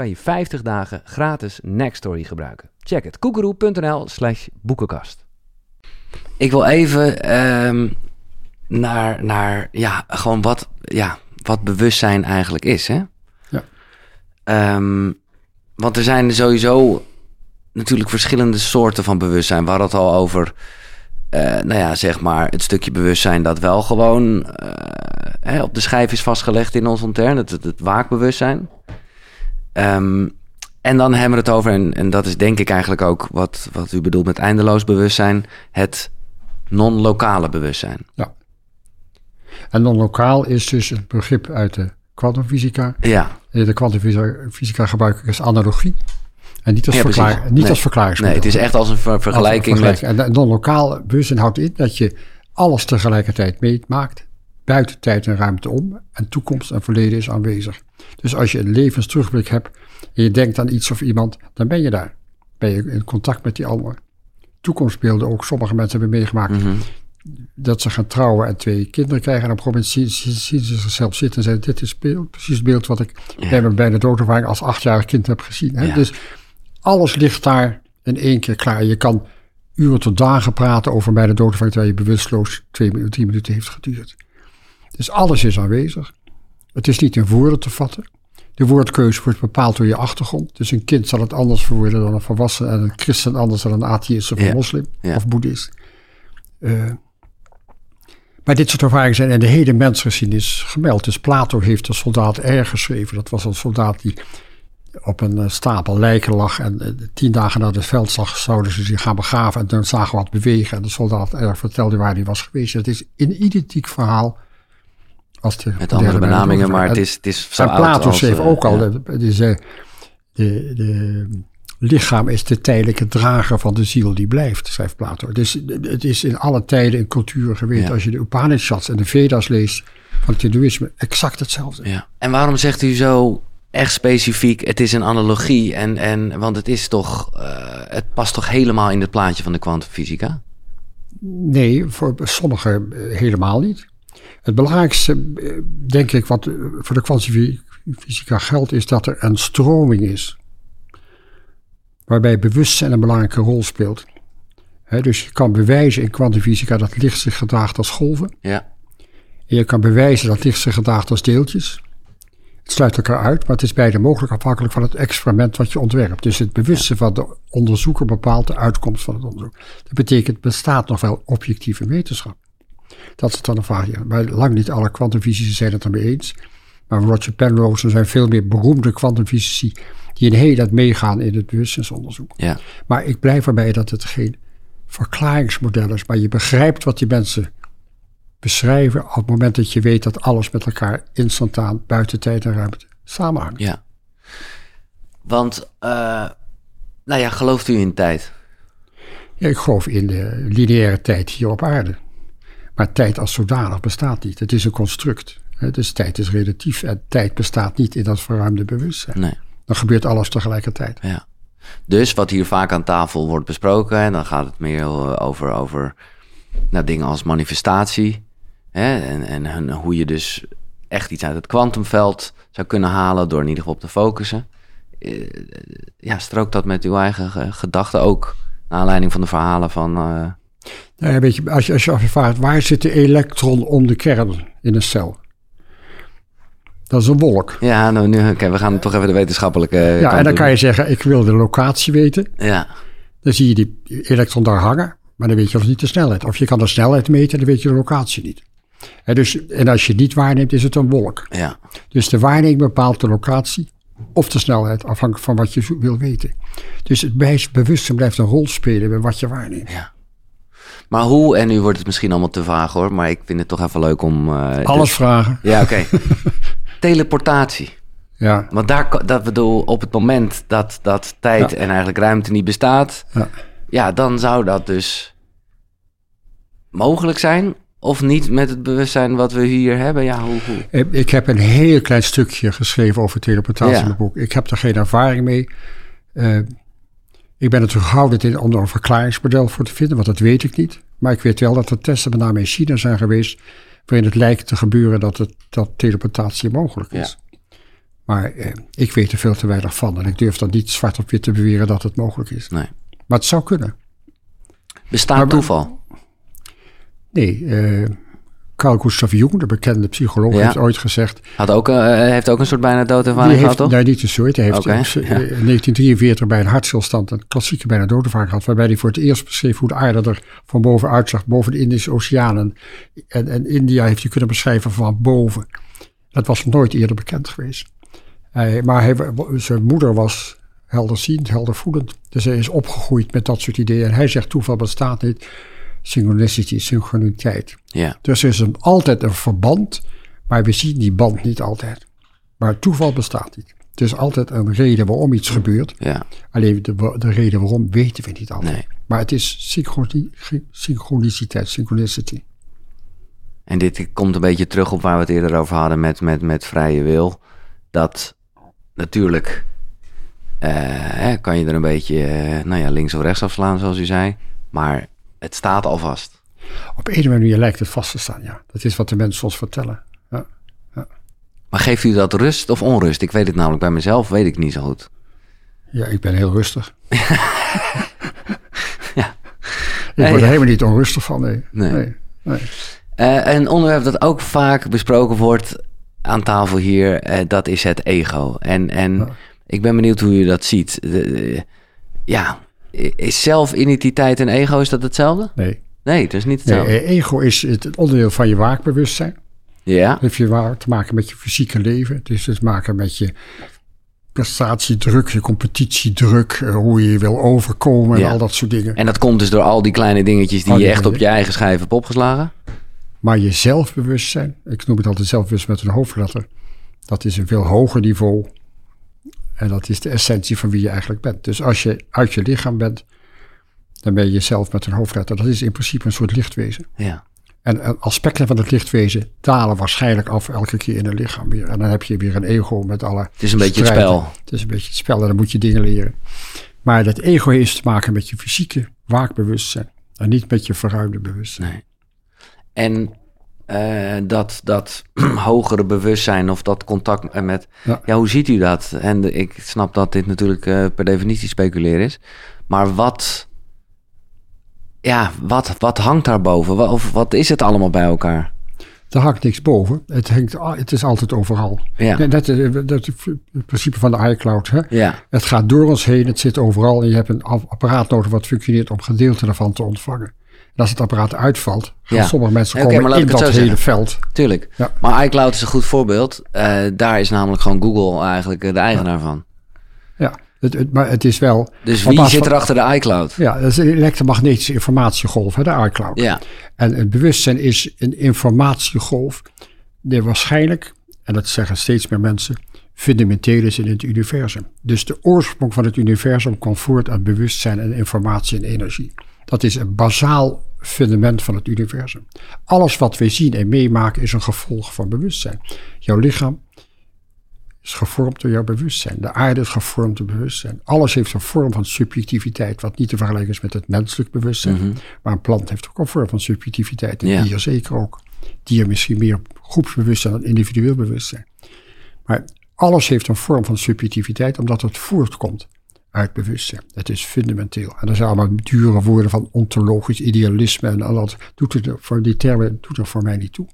kan je 50 dagen gratis Nextory gebruiken. Check het, koekeroe.nl slash boekenkast. Ik wil even um, naar, naar ja, gewoon wat, ja, wat bewustzijn eigenlijk is. Hè? Ja. Um, want er zijn sowieso natuurlijk verschillende soorten van bewustzijn. We hadden het al over, uh, nou ja, zeg maar, het stukje bewustzijn dat wel gewoon uh, hè, op de schijf is vastgelegd in ons intern, het, het, het waakbewustzijn. Um, en dan hebben we het over, en, en dat is denk ik eigenlijk ook wat, wat u bedoelt met eindeloos bewustzijn, het non-lokale bewustzijn. Ja. En non-lokaal is dus een begrip uit de kwantumfysica. Ja. De kwantumfysica gebruik ik als analogie. En niet als, ja, verklaar, niet nee. als verklaringsmodel. Nee, het is echt als een ver vergelijking. Als een vergelijking. En non-lokaal bewustzijn houdt in dat je alles tegelijkertijd meemaakt. Buiten tijd en ruimte om. En toekomst en verleden is aanwezig. Dus als je een levensterugblik hebt en je denkt aan iets of iemand, dan ben je daar. Ben je in contact met die ander. Toekomstbeelden ook. Sommige mensen hebben meegemaakt Mhm. dat ze gaan trouwen en twee kinderen krijgen. En op een gegeven moment zien, zien ze zichzelf zitten en zeggen: Dit is beeld, precies het beeld wat ik Ja. bij mijn bijna doodervaring als achtjarig kind heb gezien. Hè? Ja. Dus alles ligt daar in één keer klaar. Je kan uren tot dagen praten over bijna doodervaring terwijl je bewusteloos twee minuten, drie minuten heeft geduurd. Dus alles is aanwezig. Het is niet in woorden te vatten. De woordkeuze wordt bepaald door je achtergrond. Dus een kind zal het anders verwoorden dan een volwassene. En een christen anders dan een atheïst of een Ja. moslim Ja. of boeddhist. Eh, maar dit soort ervaringen zijn in de hele mensgeschiedenis gemeld. Dus Plato heeft de soldaat R geschreven. Dat was een soldaat die op een eh, stapel lijken lag. En eh, tien dagen na de veldslag zouden ze zich gaan begraven. En dan zagen we wat bewegen. En de soldaat R vertelde waar hij was geweest. Het is een identiek verhaal. Als de Met andere benamingen, maar het is, het is zo en Plato als, schreef eh, ook al, ja. de, de, de, de, lichaam is de tijdelijke drager van de ziel die blijft, schrijft Plato. Dus het is in alle tijden en culturen geweest. Ja. Als je de Upanishads en de Vedas leest van het Hindoeïsme, exact hetzelfde. Ja. En waarom zegt u zo echt specifiek, het is een analogie? En, en, want het is toch, eh, het past toch helemaal in het plaatje van de kwantumfysica? Nee, voor sommigen eh, helemaal niet. Het belangrijkste, eh, denk ik, wat eh, voor de kwantumfysica geldt, is dat er een stroming is. Waarbij bewustzijn een belangrijke rol speelt. Dus je kan bewijzen in kwantumfysica dat licht zich gedraagt als golven. Ja. En je kan bewijzen dat licht zich gedraagt als deeltjes. Het sluit elkaar uit, maar het is beide mogelijk afhankelijk van het experiment wat je ontwerpt. Dus het bewustzijn van de onderzoeker bepaalt de uitkomst van het onderzoek. Dat betekent, bestaat nog wel objectieve wetenschap. Dat is dan een vraag. ja. Maar lang niet alle kwantumfysici zijn het ermee eens. Maar Roger Penrose, er zijn veel meer beroemde kwantumfysici die een heel dat meegaan in het bewustzijnsonderzoek. Ja. Maar ik blijf erbij dat het geen verklaringsmodel is, maar je begrijpt wat die mensen beschrijven op het moment dat je weet dat alles met elkaar instantaan buiten tijd en ruimte samenhangt. Ja. Want, eh, nou ja, gelooft u in tijd? Ja, ik geloof in de lineaire tijd hier op aarde. Maar tijd als zodanig bestaat niet. Het is een construct. hè. Dus tijd is relatief en tijd bestaat niet in dat verruimde bewustzijn. Nee. Dan gebeurt alles tegelijkertijd. Ja. Dus wat hier vaak aan tafel wordt besproken, en dan gaat het meer eh, over, over nou, dingen als manifestatie. Hè, en, en hoe je dus echt iets uit het kwantumveld zou kunnen halen door in ieder geval op te focussen. Eh, ja, strookt dat met uw eigen ge- gedachten ook? Naar aanleiding van de verhalen van. eh, Nou ja, weet je, als je, als je afvraagt, waar zit de elektron om de kern in een cel? Dat is een wolk. ja, nou, nu, oké, we gaan toch even de wetenschappelijke. Ja, en dan kan je zeggen, ik wil de locatie weten. Ja, Dan zie je die elektron daar hangen, maar dan weet je nog niet de snelheid. Of je kan de snelheid meten, dan weet je de locatie niet. En, dus, en als je het niet waarneemt, is het een wolk. ja, Dus de waarneming bepaalt de locatie of de snelheid, afhankelijk van wat je wil weten. Dus het bewustzijn blijft een rol spelen bij wat je waarneemt. ja. Maar hoe, en nu wordt het misschien allemaal te vaag hoor, maar ik vind het toch even leuk om. eh, Alles vragen. Ja, oké. Teleportatie. Ja, Want daar, dat bedoel, op het moment dat, dat tijd Ja. en eigenlijk ruimte niet bestaat, ja. ja, dan zou dat dus mogelijk zijn. Of niet met het bewustzijn wat we hier hebben. Ja, hoe, hoe? Ik heb een heel klein stukje geschreven over teleportatie Ja. in het boek. Ik heb er geen ervaring mee. Eh, ik ben er terughoudend in om er een verklaringsmodel voor te vinden, want dat weet ik niet. Maar ik weet wel dat er testen met name in China zijn geweest, waarin het lijkt te gebeuren dat, het, dat teleportatie mogelijk is. Maar eh, ik weet er veel te weinig van en ik durf dan niet zwart op wit te beweren dat het mogelijk is. Nee. Maar het zou kunnen. Bestaat Maar- toeval? Nee, eh, Carl Gustav Jung, de bekende psycholoog, Ja. heeft ooit gezegd... Had ook, eh, heeft ook een soort bijna doodervaring gehad, toch? nee, niet een soort. Hij heeft ja. in 1943 bij een hartstilstand een klassieke bijna doodervaring gehad. Waarbij hij voor het eerst beschreef hoe de aarde er van boven uitzag, boven de Indische Oceanen. En, en India heeft hij kunnen beschrijven van boven. Dat was nooit eerder bekend geweest. Hij- maar hij, zijn moeder was helderziend, heldervoelend. Dus hij is opgegroeid met dat soort ideeën. En hij zegt toeval bestaat niet. Synchronicity, synchroniteit. Ja, Dus er is een, altijd een verband, maar we zien die band niet altijd. Maar toeval bestaat niet. Er is altijd een reden waarom iets gebeurt. ja, Alleen de, de reden waarom weten we niet altijd. nee. Maar het is synchroni- synchroniciteit, synchronicity. En dit komt een beetje terug op waar we het eerder over hadden met, met, met vrije wil. Dat natuurlijk eh, kan je er een beetje eh, nou ja, links of rechts afslaan, zoals u zei. Maar het staat al vast. Op een manier lijkt het vast te staan, ja. Dat is wat de mensen ons vertellen. Ja. Maar geeft u dat rust of onrust? Ik weet het namelijk bij mezelf, weet ik niet zo goed. ja, ik ben heel rustig. Ja. Ik word er ja. helemaal niet onrustig van, nee. Nee. nee. nee. Eh, een onderwerp dat ook vaak besproken wordt aan tafel hier, eh, dat is het ego. En, en Ja. ik ben benieuwd hoe u dat ziet. De- de- ja, is zelfidentiteit en ego, is dat hetzelfde? nee. Nee, het is niet hetzelfde. eh, ego is het onderdeel van je waakbewustzijn. Ja, Het heeft je te maken met je fysieke leven. Het heeft te maken met je prestatiedruk, je competitiedruk, eh, hoe je je wil overkomen en Ja. al dat soort dingen. en dat komt dus door al die kleine dingetjes die je echt op je eigen schijf hebt opgeslagen. Maar je zelfbewustzijn, ik noem het altijd zelfbewustzijn met een hoofdletter, dat is een veel hoger niveau. En dat is de essentie van wie je eigenlijk bent. Dus als je uit je lichaam bent, dan ben je jezelf met een hoofdletter. Dat is in principe een soort lichtwezen. Ja. En aspecten van het lichtwezen dalen waarschijnlijk af elke keer in een lichaam weer. En dan heb je weer een ego met alle. Het is een beetje het spel. Het is een beetje het spel en dan moet je dingen leren. Maar dat ego heeft te maken met je fysieke waakbewustzijn. En niet met je verruimde bewustzijn. Nee. En uh, dat, dat hogere bewustzijn of dat contact met. Ja. ja. hoe ziet u dat? En ik snap dat dit natuurlijk uh, per definitie speculeren is. Maar wat ja, wat, wat hangt daarboven? Wat, of wat is het allemaal bij elkaar? Er hangt niks boven. Het, hangt, het is altijd overal. Ja. Dat, dat, is het principe van de iCloud. Hè? Ja. Het gaat door ons heen, het zit overal. En je hebt een apparaat nodig wat functioneert om gedeelte ervan te ontvangen. En als het apparaat uitvalt, gaan ja. sommige mensen okay, komen in dat hele zeggen. veld. Tuurlijk. Ja. Maar iCloud is een goed voorbeeld. Uh, daar is namelijk gewoon Google eigenlijk de eigenaar van. Ja. Het, maar het is wel. Dus wie zit er achter de iCloud? Ja, dat is een elektromagnetische informatiegolf, hè, de iCloud. Ja. En het bewustzijn is een informatiegolf die waarschijnlijk, en dat zeggen steeds meer mensen, fundamenteel is in het universum. Dus de oorsprong van het universum komt voort uit bewustzijn en informatie en energie. Dat is een bazaal fundament van het universum. Alles wat we zien en meemaken is een gevolg van bewustzijn. Jouw lichaam, is gevormd door jouw bewustzijn. De aarde is gevormd door bewustzijn. Alles heeft een vorm van subjectiviteit, wat niet te vergelijken is met het menselijk bewustzijn. Mhm. Maar een plant heeft ook een vorm van subjectiviteit. Een dier zeker ook. Dier misschien meer groepsbewustzijn dan individueel bewustzijn. Maar alles heeft een vorm van subjectiviteit, omdat het voortkomt uit bewustzijn. Het is fundamenteel. En er zijn allemaal dure woorden van ontologisch idealisme en al dat. Doet het voor die termen doet er voor mij niet toe.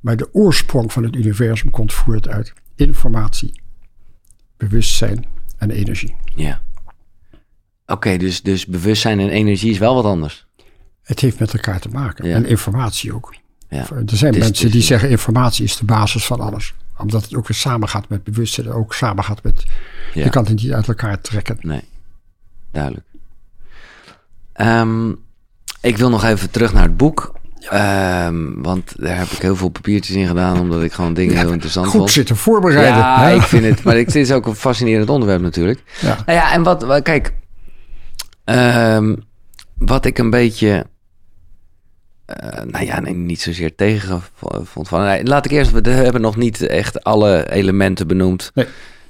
Maar de oorsprong van het universum komt voort uit informatie, bewustzijn en energie. Ja. Oké, dus, dus bewustzijn en energie is wel wat anders. Het heeft met elkaar te maken. En informatie ook. Ja. Er zijn mensen die zeggen informatie is de basis van alles. Omdat het ook weer samengaat met bewustzijn. Ook samengaat met... Je kan het niet uit elkaar trekken. Nee, duidelijk. Ehm, ik wil nog even terug naar het boek. Um, want daar heb ik heel veel papiertjes in gedaan, omdat ik gewoon dingen heel interessant goed vond. Goed zitten voorbereiden. Ja, ik vind het. Maar het is ook een fascinerend onderwerp natuurlijk. Ja. Nou ja, en wat, kijk, um, wat ik een beetje, uh, nou ja, nee, niet zozeer tegen vond van. Nee, laat ik eerst, we hebben nog niet echt alle elementen benoemd nee.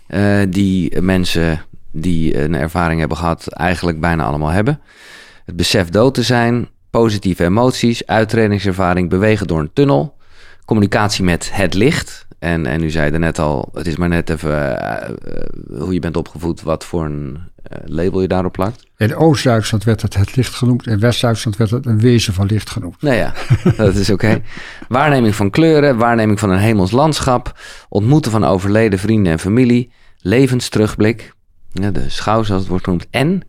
uh, die mensen die een ervaring hebben gehad, eigenlijk bijna allemaal hebben. Het besef dood te zijn, positieve emoties, uitredingservaring, bewegen door een tunnel, communicatie met het licht. En, en u zei er net al, het is maar net even uh, hoe je bent opgevoed, wat voor een uh, label je daarop plakt. In Oost-Duitsland werd het het licht genoemd, in West-Duitsland werd het een wezen van licht genoemd. Nou ja, dat is oké. Waarneming van kleuren, waarneming van een hemels landschap, ontmoeten van overleden vrienden en familie, levensterugblik, ja, de schouw zoals het wordt genoemd, en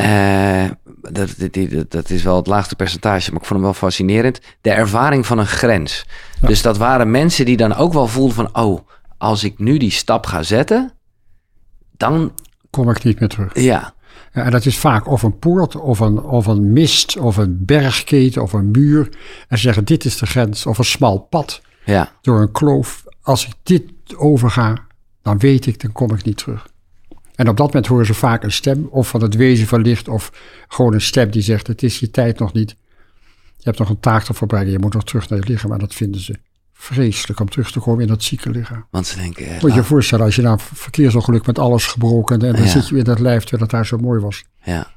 uh, dat, dat, dat, is wel het laagste percentage, maar ik vond hem wel fascinerend. De ervaring van een grens. Dus dat waren mensen die dan ook wel voelden van... oh, als ik nu die stap ga zetten, dan... Kom ik niet meer terug. Ja. ja en dat is vaak of een poort, of een, of een mist, of een bergketen, of een muur. En zeggen, dit is de grens, of een smal pad. Ja. Door een kloof. Als ik dit overga, dan weet ik, dan kom ik niet terug. En op dat moment horen ze vaak een stem, of van het wezen van licht, of gewoon een stem die zegt: Het is je tijd nog niet. Je hebt nog een taak te voorbereiden, je moet nog terug naar je lichaam. En dat vinden ze vreselijk om terug te komen in dat zieke lichaam. Want ze denken. Moet je je nou- voorstellen, als je na een verkeersongeluk met alles gebroken en dan zit je in dat lijf terwijl het daar zo mooi was. Ja.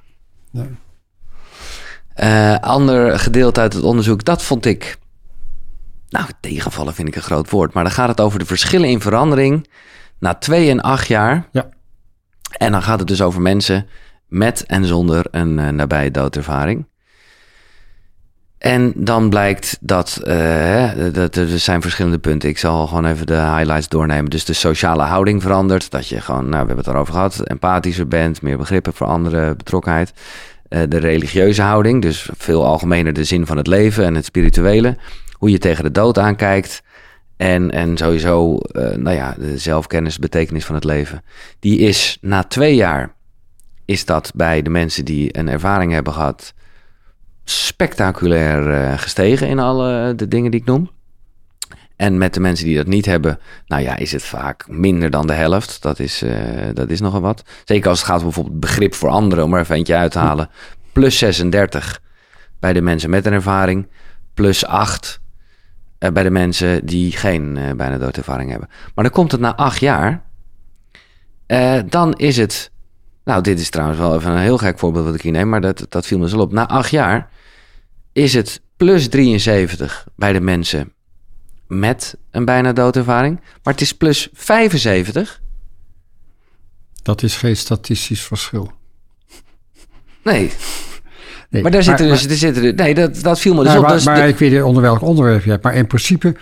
Uh, ander gedeelte uit het onderzoek, dat vond ik. Nou, tegenvallen vind ik een groot woord. Maar dan gaat het over de verschillen in verandering na twee en acht jaar. Ja. En dan gaat het dus over mensen met en zonder een uh, nabije doodervaring. En dan blijkt dat, uh, dat er zijn verschillende punten. Ik zal gewoon even de highlights doornemen. Dus de sociale houding verandert. Dat je gewoon, nou, we hebben het erover gehad, empathischer bent, meer begrip hebt voor andere betrokkenheid. Uh, de religieuze houding, dus veel algemener de zin van het leven en het spirituele. Hoe je tegen de dood aankijkt. En, en sowieso, uh, nou ja, de zelfkennis, betekenis van het leven. Die is na twee jaar, is dat bij de mensen die een ervaring hebben gehad, spectaculair uh, gestegen in alle de dingen die ik noem. En met de mensen die dat niet hebben, nou ja, is het vaak minder dan de helft. Dat is, uh, dat is nogal wat. Zeker als het gaat om bijvoorbeeld begrip voor anderen, om er even eentje uit te halen. Plus 36 bij de mensen met een ervaring. Plus 8 uh, bij de mensen die geen uh, bijna doodervaring hebben. Maar dan komt het na acht jaar. dan is het. Nou, dit is trouwens wel even een heel gek voorbeeld wat ik hier neem, maar dat, dat viel me zo op. Na acht jaar is het plus 73 bij de mensen met een bijna doodervaring. Maar het is plus 75. Dat is geen statistisch verschil. Nee. Nee maar daar zitten dus... Er zitten, nee, dat, dat viel me dus nou, op. Maar, dus maar ik weet niet onder welk onderwerp je hebt. Maar in principe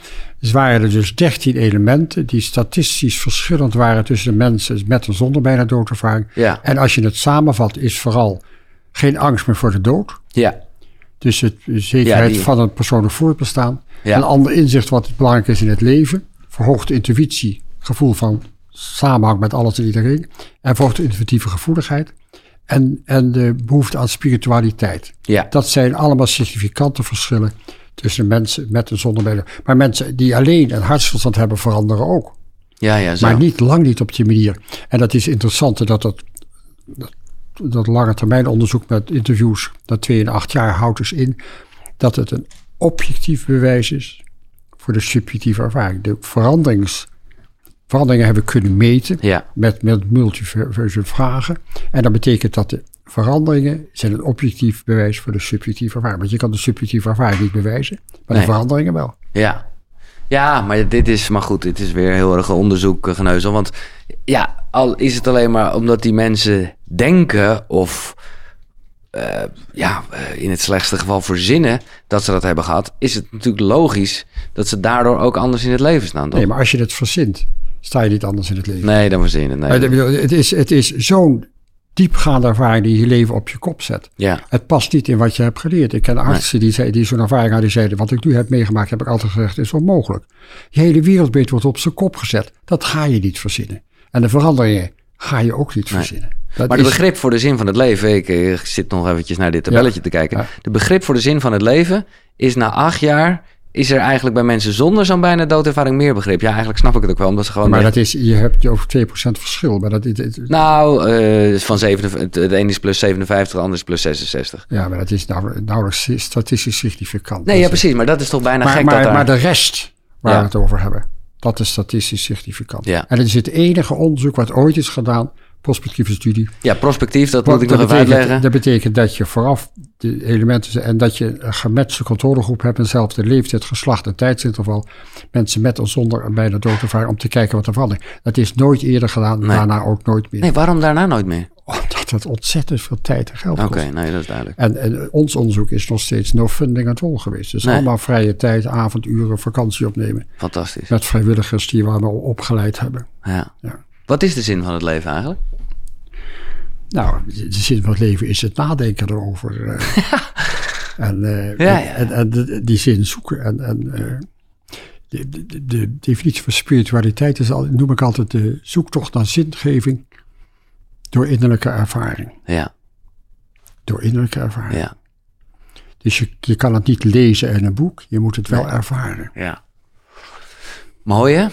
waren er dus 13 elementen... die statistisch verschillend waren tussen de mensen... met en zonder bijna doodervaring. Ja. En als je het samenvat, is vooral geen angst meer voor de dood. Ja. Dus het zekerheid Ja, die- van een persoonlijk voortbestaan. Ja. Een ander inzicht wat belangrijk is in het leven. Verhoogde intuïtie, gevoel van samenhang met alles en iedereen. En verhoogde intuïtieve gevoeligheid. En, en de behoefte aan spiritualiteit. Ja. Dat zijn allemaal significante verschillen tussen mensen met en zonder bijna. Maar mensen die alleen een hartstilstand hebben veranderen ook. Ja, ja, zo. Maar niet, lang niet op die manier. En dat is interessant dat dat, dat, dat lange termijn onderzoek met interviews dat 2 en 8 jaar houdt dus in dat het een objectief bewijs is voor de subjectieve ervaring. De veranderings, veranderingen hebben we kunnen meten Ja. met, met multiverse vragen. En dat betekent dat de veranderingen zijn een objectief bewijs voor de subjectieve ervaring. Want je kan de subjectieve ervaring niet bewijzen, maar Nee. de veranderingen wel. Ja. Ja, maar dit is, maar goed, dit is weer heel erg onderzoek, eh, geneuzel. Want ja, al is het alleen maar omdat die mensen denken of eh, ja, eh, in het slechtste geval verzinnen dat ze dat hebben gehad, is het natuurlijk logisch dat ze daardoor ook anders in het leven staan. toch? Nee, maar als je het verzint, sta je niet anders in het leven. Nee, dan verzinnen. Nee. Maar ik bedoel, het is, het is zo'n diepgaande ervaring die je leven op je kop zet. Ja, Het past niet in wat je hebt geleerd. Ik ken artsen die, zei- die zo'n ervaring hadden, die zeiden... wat ik nu heb meegemaakt, heb ik altijd gezegd, is onmogelijk. Je hele wereldbeeld wordt op zijn kop gezet. Dat ga je niet verzinnen. En de veranderingen ga je ook niet verzinnen. Dat maar de is- begrip voor de zin van het leven, ik, eh, zit nog eventjes naar dit tabelletje te kijken. Ja. De begrip voor de zin van het leven is na acht jaar, is er eigenlijk bij mensen zonder zo'n bijna doodervaring meer begrip. Ja, eigenlijk snap ik het ook wel, omdat ze gewoon... Maar dat is, je hebt je over 2% verschil. Maar dat, het- het- Nou, eh, van 57, het een is plus 57, de ander is plus 66. ja, maar dat is nou, nauwelijks statistisch significant. Nee, ja, precies, maar dat is toch bijna Maar, gek maar, dat daar... maar de rest waar Ja. we het over hebben, dat is statistisch significant. Ja. En het is het enige onderzoek wat ooit is gedaan, prospectieve studie. Ja, prospectief, dat moet ik nog even uitleggen. dat betekent dat je vooraf de elementen en dat je een gematchte controlegroep hebt en zelfs de leeftijd, geslacht en tijdsinterval. Mensen met en zonder bijna doodervaring om te kijken wat er verandert. Dat is nooit eerder gedaan, daarna ook nooit meer. Nee, waarom daarna nooit meer? Omdat het ontzettend veel tijd en geld Oké, kost. nee, dat is duidelijk. En, en ons onderzoek is nog steeds no funding at all geweest. Dus Nee. allemaal vrije tijd, avonduren, vakantie opnemen. Fantastisch. Met vrijwilligers die we allemaal opgeleid hebben. Ja. Ja. Wat is de zin van het leven eigenlijk? Nou, de zin van het leven is het nadenken erover. eh. en, eh, Ja, ja. en, die zin zoeken. En, en eh, de, de, de definitie van spiritualiteit is al, noem ik altijd de zoektocht naar zingeving door innerlijke ervaring. Ja, Door innerlijke ervaring. ja, Dus je, je kan het niet lezen in een boek, je moet het wel ervaren. ja. Mooi hè?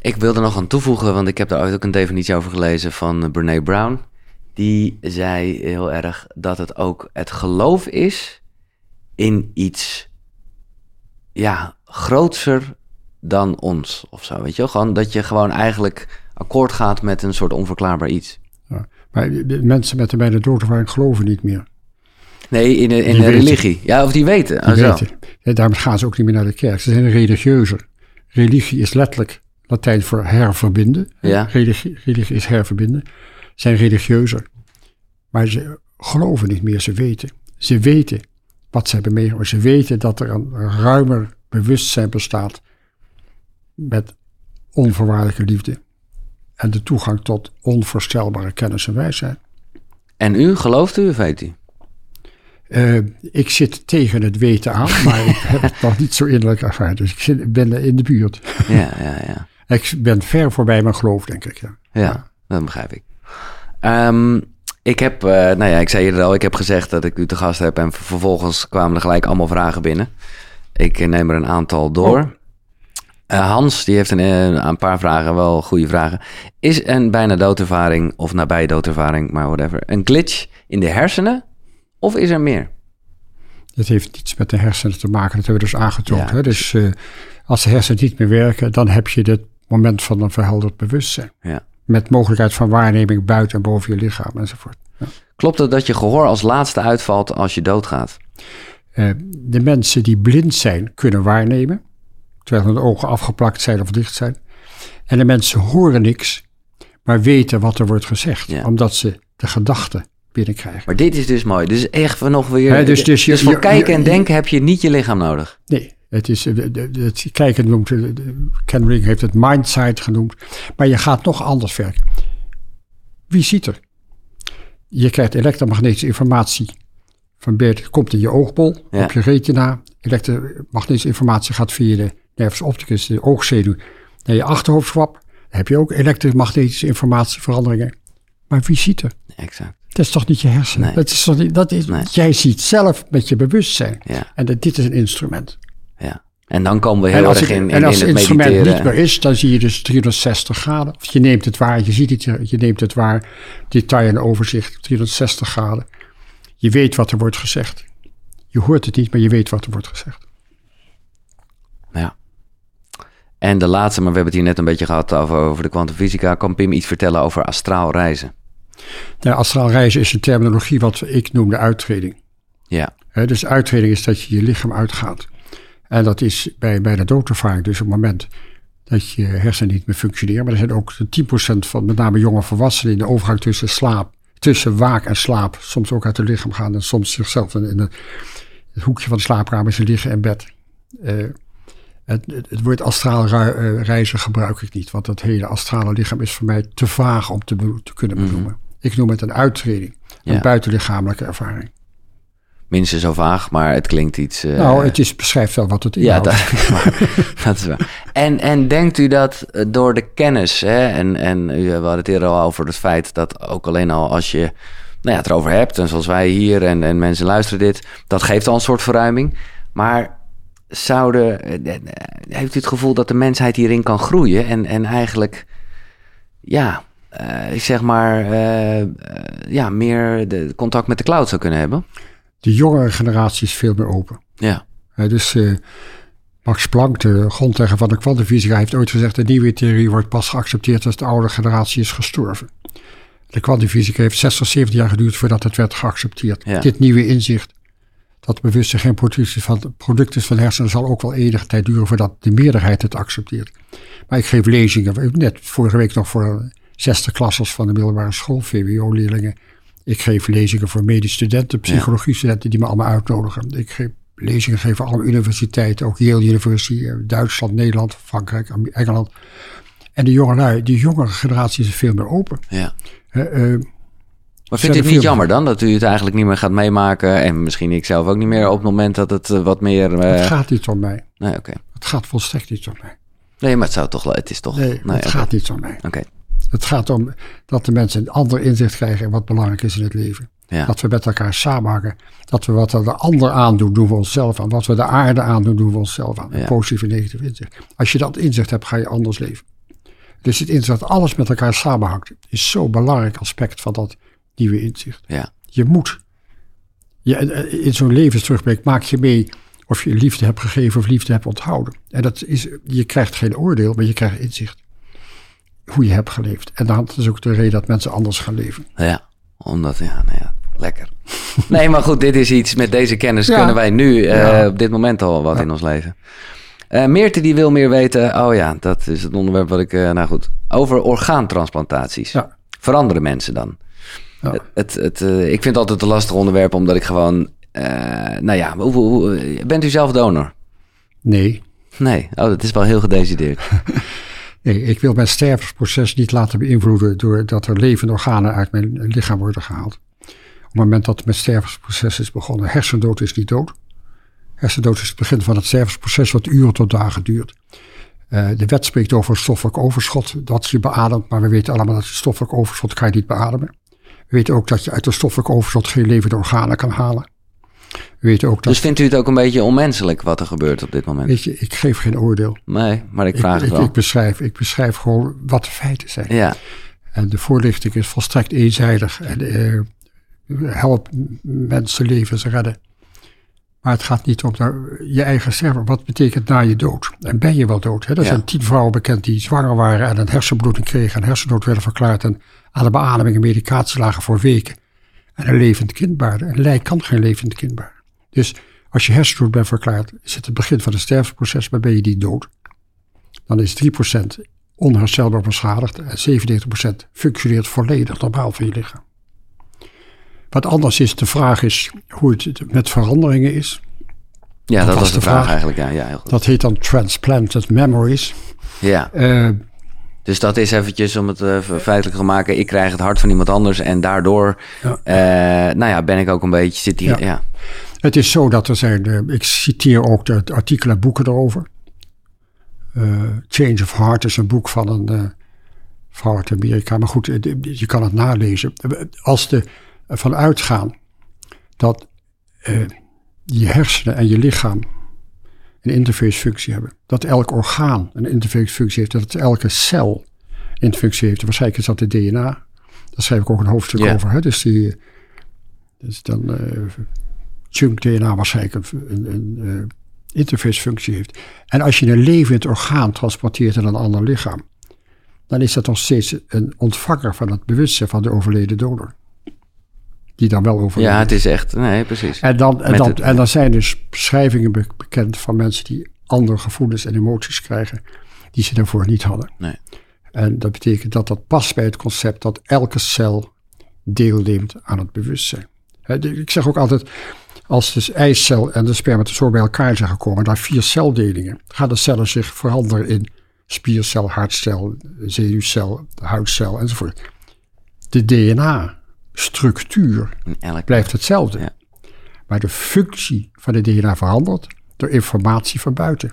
Ik wilde nog aan toevoegen, want ik heb daar ooit ook een definitie over gelezen van Brene Brown. Die zei heel erg dat het ook het geloof is in iets, ja, grootser dan ons of zo. Weet je wel? Gewoon dat je gewoon eigenlijk akkoord gaat met een soort onverklaarbaar iets. Ja. Maar mensen met de bijna doodervaring geloven niet meer. Nee, in, de- in religie. Ja, of die weten. Die Oh, weten. Ja, daarom gaan ze ook niet meer naar de kerk. Ze zijn religieuzer. Religie is letterlijk Latijn voor herverbinden. Ja. Religie, religie is herverbinden. Ze zijn religieuzer. Maar ze geloven niet meer, ze weten. Ze weten wat ze hebben meegemaakt. Ze weten dat er een ruimer bewustzijn bestaat met onvoorwaardelijke liefde. En de toegang tot onvoorstelbare kennis en wijsheid. En u, gelooft u of weet u? Eh, ik zit tegen het weten aan, maar ik heb het nog niet zo innerlijk ervaren. Dus ik zit, ben in de buurt. Ja, ja, ja. Ik ben ver voorbij mijn geloof, denk ik. Ja. Ja, dat begrijp ik. Ehm, ik heb, eh, nou ja, ik zei eerder al, ik heb gezegd dat ik u te gast heb en ver- vervolgens kwamen er gelijk allemaal vragen binnen. Ik eh, neem er een aantal door. Oh. Uh, Hans, die heeft een, een, paar vragen, wel goede vragen. Is een bijna doodervaring of nabij doodervaring, maar whatever, een glitch in de hersenen of is er meer? Het heeft iets met de hersenen te maken, dat hebben we dus aangetoond. Hè? Dus uh, als de hersenen niet meer werken, dan heb je het moment van een verhelderd bewustzijn. Ja. Met mogelijkheid van waarneming buiten en boven je lichaam enzovoort. Ja. Klopt het dat je gehoor als laatste uitvalt als je doodgaat? Uh, de mensen die blind zijn, kunnen waarnemen, terwijl hun ogen afgeplakt zijn of dicht zijn. En de mensen horen niks, maar weten wat er wordt gezegd, ja. omdat ze de gedachten binnenkrijgen. Maar dit is dus mooi. Dus echt nog weer. He, dus, dus, je, dus voor je, kijken en denken heb je niet je lichaam nodig. Nee, het is het kijken noemt. Ken Ring heeft het mindsight genoemd. Maar je gaat nog anders werken. Wie ziet er? Je krijgt elektromagnetische informatie van beeld komt in je oogbol, op je retina. Elektromagnetische informatie gaat via de nervus opticus, de oogzenuw, naar je achterhoofdschwap. Dan heb je ook elektromagnetische informatieveranderingen. Maar wie ziet er? Exact. Dat is toch niet je hersenen? Dat is toch niet, dat is, Jij ziet zelf met je bewustzijn. Ja. En dat, dit is een instrument. Ja. En dan komen we heel erg in, in, En als het, het instrument niet meer is, dan zie je dus 360 graden. Of je neemt het waar, je ziet het, je neemt het waar. Detail en overzicht, 360 graden. Je weet wat er wordt gezegd. Je hoort het niet, maar je weet wat er wordt gezegd. Ja. En de laatste, maar we hebben het hier net een beetje gehad over, over de kwantumfysica. Kan Pim iets vertellen over astraal reizen? Nou, astraal reizen is een terminologie wat ik noem de uittreding. Ja. He, dus uittreding is dat je je lichaam uitgaat. En dat is bij, bij de doodervaring dus op het moment dat je hersenen niet meer functioneren. Maar er zijn ook 10% van met name jonge volwassenen in de overgang tussen slaap, tussen waak en slaap, soms ook uit het lichaam gaan en soms zichzelf in, in het, het, hoekje van de slaapkamer ze liggen in bed. Uh, het, het, woord astraal reizen gebruik ik niet, want dat hele astrale lichaam is voor mij te vaag om te, te kunnen mhm. benoemen. Ik noem het een uittreding, een buitenlichamelijke ervaring. Minstens zo vaag, maar het klinkt iets... Uh... Nou, het is, beschrijft wel wat het inhoudt. Ja, dat, is waar. dat is waar. En, en denkt u dat eh, door de kennis, hè, en, en u had het eerder al over het feit dat ook alleen al als je nou ja, het erover hebt, en zoals wij hier en, en mensen luisteren dit, dat geeft al een soort verruiming. Maar zouden, eh, heeft u het gevoel dat de mensheid hierin kan groeien en, en eigenlijk, ja, uh, zeg maar, uh, ja, meer de contact met de cloud zou kunnen hebben? De jongere generatie is veel meer open. Ja. dus Max Planck, de grondlegger van de kwantumfysica, heeft ooit gezegd: de nieuwe theorie wordt pas geaccepteerd als de oude generatie is gestorven. De kwantumfysica heeft 60, 70 jaar geduurd voordat het werd geaccepteerd. Ja. Dit nieuwe inzicht dat bewustzijn geen product is, van, product is van hersenen, zal ook wel enige tijd duren voordat de meerderheid het accepteert. Maar ik geef lezingen, net vorige week nog voor zesde klassers van de middelbare school, VWO-leerlingen. Ik geef lezingen voor medische studenten, psychologie-studenten die me allemaal uitnodigen. Ik geef lezingen geven alle universiteiten, ook Yale University, Duitsland, Nederland, Frankrijk, Engeland. En de jongelui, die jongere generatie is veel meer open. Ja. Uh, uh, maar vindt u het niet jammer dan dat u het eigenlijk niet meer gaat meemaken? En misschien ik zelf ook niet meer op het moment dat het uh, wat meer. Uh... Het gaat niet om mij. Nee, oké. Het gaat volstrekt niet om mij. Nee, maar het zou toch. Het is toch. Nee, nee het okay. gaat niet om mij. Oké. Het gaat om dat de mensen een ander inzicht krijgen in wat belangrijk is in het leven. Ja. Dat we met elkaar samenhangen. Dat we wat we de ander aandoen, doen we onszelf aan. Wat we de aarde aandoen, doen we onszelf aan. Ja. Positief en negatief inzicht. Als je dat inzicht hebt, ga je anders leven. Dus het inzicht dat alles met elkaar samenhangt, is zo'n belangrijk aspect van dat nieuwe inzicht. Ja. Je moet. Je, in zo'n levensterugblik maak je mee of je liefde hebt gegeven of liefde hebt onthouden. En dat is, je krijgt geen oordeel, maar je krijgt inzicht. Hoe je hebt geleefd. En dat is ook de reden dat mensen anders gaan leven. Ja, omdat, ja, nou ja, lekker. nee, maar goed, dit is iets, met deze kennis ja. kunnen wij nu uh, ja. op dit moment al wat ja. in ons leven. Uh, Meerte die wil meer weten, oh ja, dat is het onderwerp wat ik, uh, nou goed, over orgaantransplantaties. Veranderen mensen dan? Het, het, het ik vind het altijd een lastig onderwerp, omdat ik gewoon, nou ja, hoe, hoe, bent u zelf donor? Nee. Nee, oh, dat is wel heel gedecideerd. Nee, ik wil mijn stervensproces niet laten beïnvloeden doordat er levende organen uit mijn lichaam worden gehaald. Op het moment dat mijn stervensproces is begonnen, hersendood is niet dood. Hersendood is het begin van het stervensproces wat uren tot dagen duurt. Uh, de wet spreekt over stoffelijk overschot dat je beademt, maar we weten allemaal dat je stoffelijk overschot kan niet beademen. We weten ook dat je uit de stoffelijk overschot geen levende organen kan halen. We weten ook dat... Dus vindt u het ook een beetje onmenselijk wat er gebeurt op dit moment? Weet je, ik geef geen oordeel. Nee, maar ik vraag ik, het wel. ik, beschrijf, ik beschrijf gewoon wat de feiten zijn. ja, En de voorlichting is volstrekt eenzijdig. En eh, helpt mensenlevens redden. Maar het gaat niet om naar je eigen sterven. Wat betekent na je dood? En ben je wel dood? Hè? Er Ja. zijn tien vrouwen bekend die zwanger waren en een hersenbloeding kregen en hersendood werden verklaard en aan de beademing en medicatie lagen voor weken. En een levend kind baarden. Een lijk kan geen levend kind. Dus als je hersendood bent verklaard, is het het begin van het sterfproces, maar ben je niet dood. Dan is 3% onherstelbaar beschadigd en 97% functioneert volledig normaal van je lichaam. Wat anders is, de vraag is hoe het met veranderingen is. ja dat, was was de vraag, vraag. eigenlijk. Ja, ja, heel goed. Dat heet dan transplanted memories. ja, Eh, dus dat is eventjes om het eh, feitelijk te maken. Ik krijg het hart van iemand anders en daardoor, Ja. eh, nou ja, ben ik ook een beetje, zit hier, ja. Ja. het is zo dat er zijn, eh, ik citeer ook de artikelen en boeken erover. Change of Heart is een boek van een vrouw uit Amerika. Maar goed, je kan het nalezen. Als de ervan uitgaan dat je hersenen en je lichaam een interfacefunctie hebben. Dat elk orgaan een interfacefunctie heeft. Dat elke cel een interfacefunctie heeft. Waarschijnlijk is dat het DNA. Daar schrijf ik ook een hoofdstuk over. Hè? Dus die, dus dan eh junk DNA waarschijnlijk een, een, een eh, interfacefunctie heeft. En als je een levend orgaan transporteert in een ander lichaam, dan is dat nog steeds een ontvanger van het bewustzijn van de overleden donor. Die dan wel overleden Ja, het is echt, nee, precies. en dan, en, dan, het- en dan zijn dus beschrijvingen be- bekend van mensen die andere gevoelens en emoties krijgen die ze daarvoor niet hadden. Nee. En dat betekent dat dat past bij het concept dat elke cel deelneemt aan het bewustzijn. Ik zeg ook altijd, als de eicel en de spermatozoor bij elkaar zijn gekomen, daar vier celdelingen, gaan de cellen zich veranderen in spiercel, hartcel, zenuwcel, huidcel enzovoort. De DNA-structuur Elk, blijft hetzelfde. Ja. Maar de functie van het DNA verandert door informatie van buiten.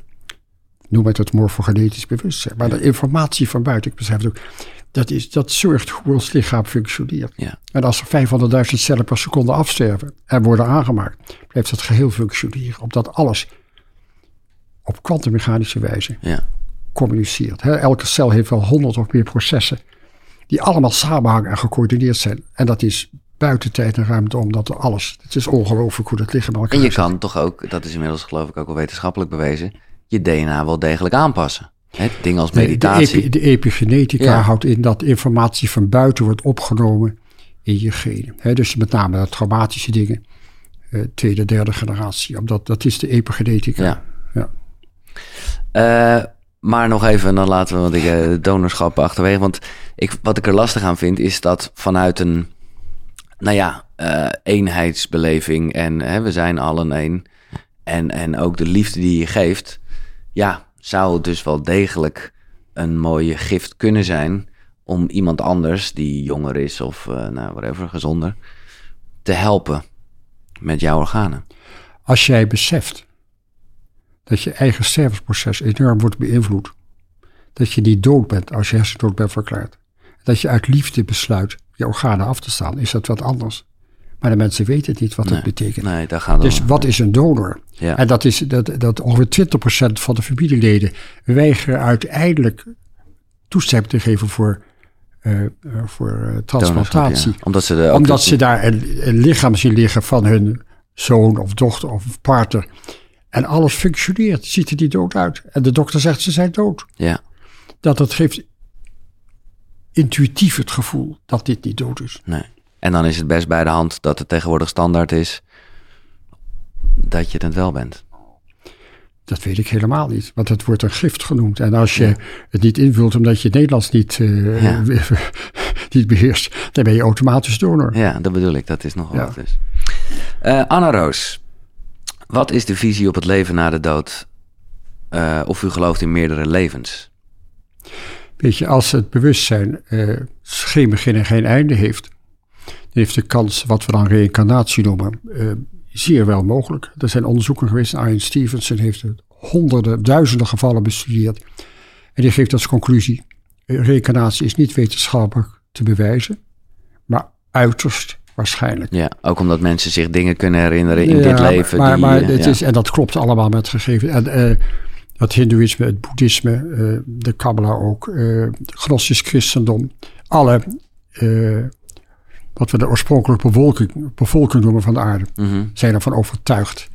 Noem het het morfogenetisch bewustzijn. Maar de informatie van buiten, ik beschrijf het ook, dat, is, dat zorgt hoe ons lichaam functioneert. Ja. En als er 500.000 cellen per seconde afsterven en worden aangemaakt, blijft het geheel functioneren. Omdat alles op kwantummechanische wijze ja. communiceert. Elke cel heeft wel honderd of meer processen die allemaal samenhangen en gecoördineerd zijn. En dat is buiten tijd en ruimte omdat er alles. Het is ongelooflijk hoe dat lichaam aan elkaar En je zit. kan toch ook, dat is inmiddels geloof ik ook wel wetenschappelijk bewezen, je DNA wel degelijk aanpassen. Hè, dingen als de, meditatie. epi- de epigenetica Ja. houdt in dat informatie van buiten wordt opgenomen in je genen. Hè, dus met name de traumatische dingen, eh, tweede, derde generatie. Omdat dat is de epigenetica. Ja. Ja. Eh, maar nog even, dan laten we want ik, eh, donorschap achterwege. Want ik, wat ik er lastig aan vind, is dat vanuit een, nou ja, eh, eenheidsbeleving en hè, we zijn allen één. En, en ook de liefde die je geeft, ja, zou het dus wel degelijk een mooie gift kunnen zijn om iemand anders die jonger is of eh nou, whatever, gezonder, te helpen met jouw organen. Als jij beseft dat je eigen stervensproces enorm wordt beïnvloed. Dat je niet dood bent als je hersendood bent verklaard. Dat je uit liefde besluit je organen af te staan, is dat wat anders. Maar de mensen weten het niet wat dat betekent. Nee, daar gaat het Dus om. wat is een donor? Ja. En dat is dat, dat ongeveer 20% van de familieleden weigeren uiteindelijk toestemming te geven voor, eh, voor eh, transplantatie. Ja. Omdat ze Omdat ze daar een, een lichaam zien liggen van hun zoon of dochter of partner. En alles functioneert, ziet er niet dood uit. En de dokter zegt ze zijn dood. Ja, Dat, dat geeft intuïtief het gevoel dat dit niet dood is. nee. En dan is het best bij de hand dat het tegenwoordig standaard is dat je het wel bent. Dat weet ik helemaal niet, want het wordt een gift genoemd. En als je het niet invult omdat je het Nederlands niet, eh, Ja. niet beheerst, dan ben je automatisch donor. Ja, dat bedoel ik. Dat is nogal Ja. wat. Dus. Anna Roos, wat is de visie op het leven na de dood? Eh, of u gelooft in meerdere levens? Weet je, als het bewustzijn eh, geen begin en geen einde heeft, dan heeft de kans, wat we dan reïncarnatie noemen, eh, zeer wel mogelijk. Er zijn onderzoeken geweest, Ian Stevenson heeft honderden, duizenden gevallen bestudeerd. En die geeft als conclusie, reïncarnatie is niet wetenschappelijk te bewijzen, maar uiterst waarschijnlijk. Ja, ook omdat mensen zich dingen kunnen herinneren in dit leven. Maar, die, maar eh, het ja. is, en dat klopt allemaal met gegeven. En eh, het Hindoeïsme, het Boeddhisme, eh, de Kabbalah ook, het Gnostisch christendom, alle wat we de oorspronkelijke bevolking, bevolking noemen van de aarde, Mhm. zijn ervan overtuigd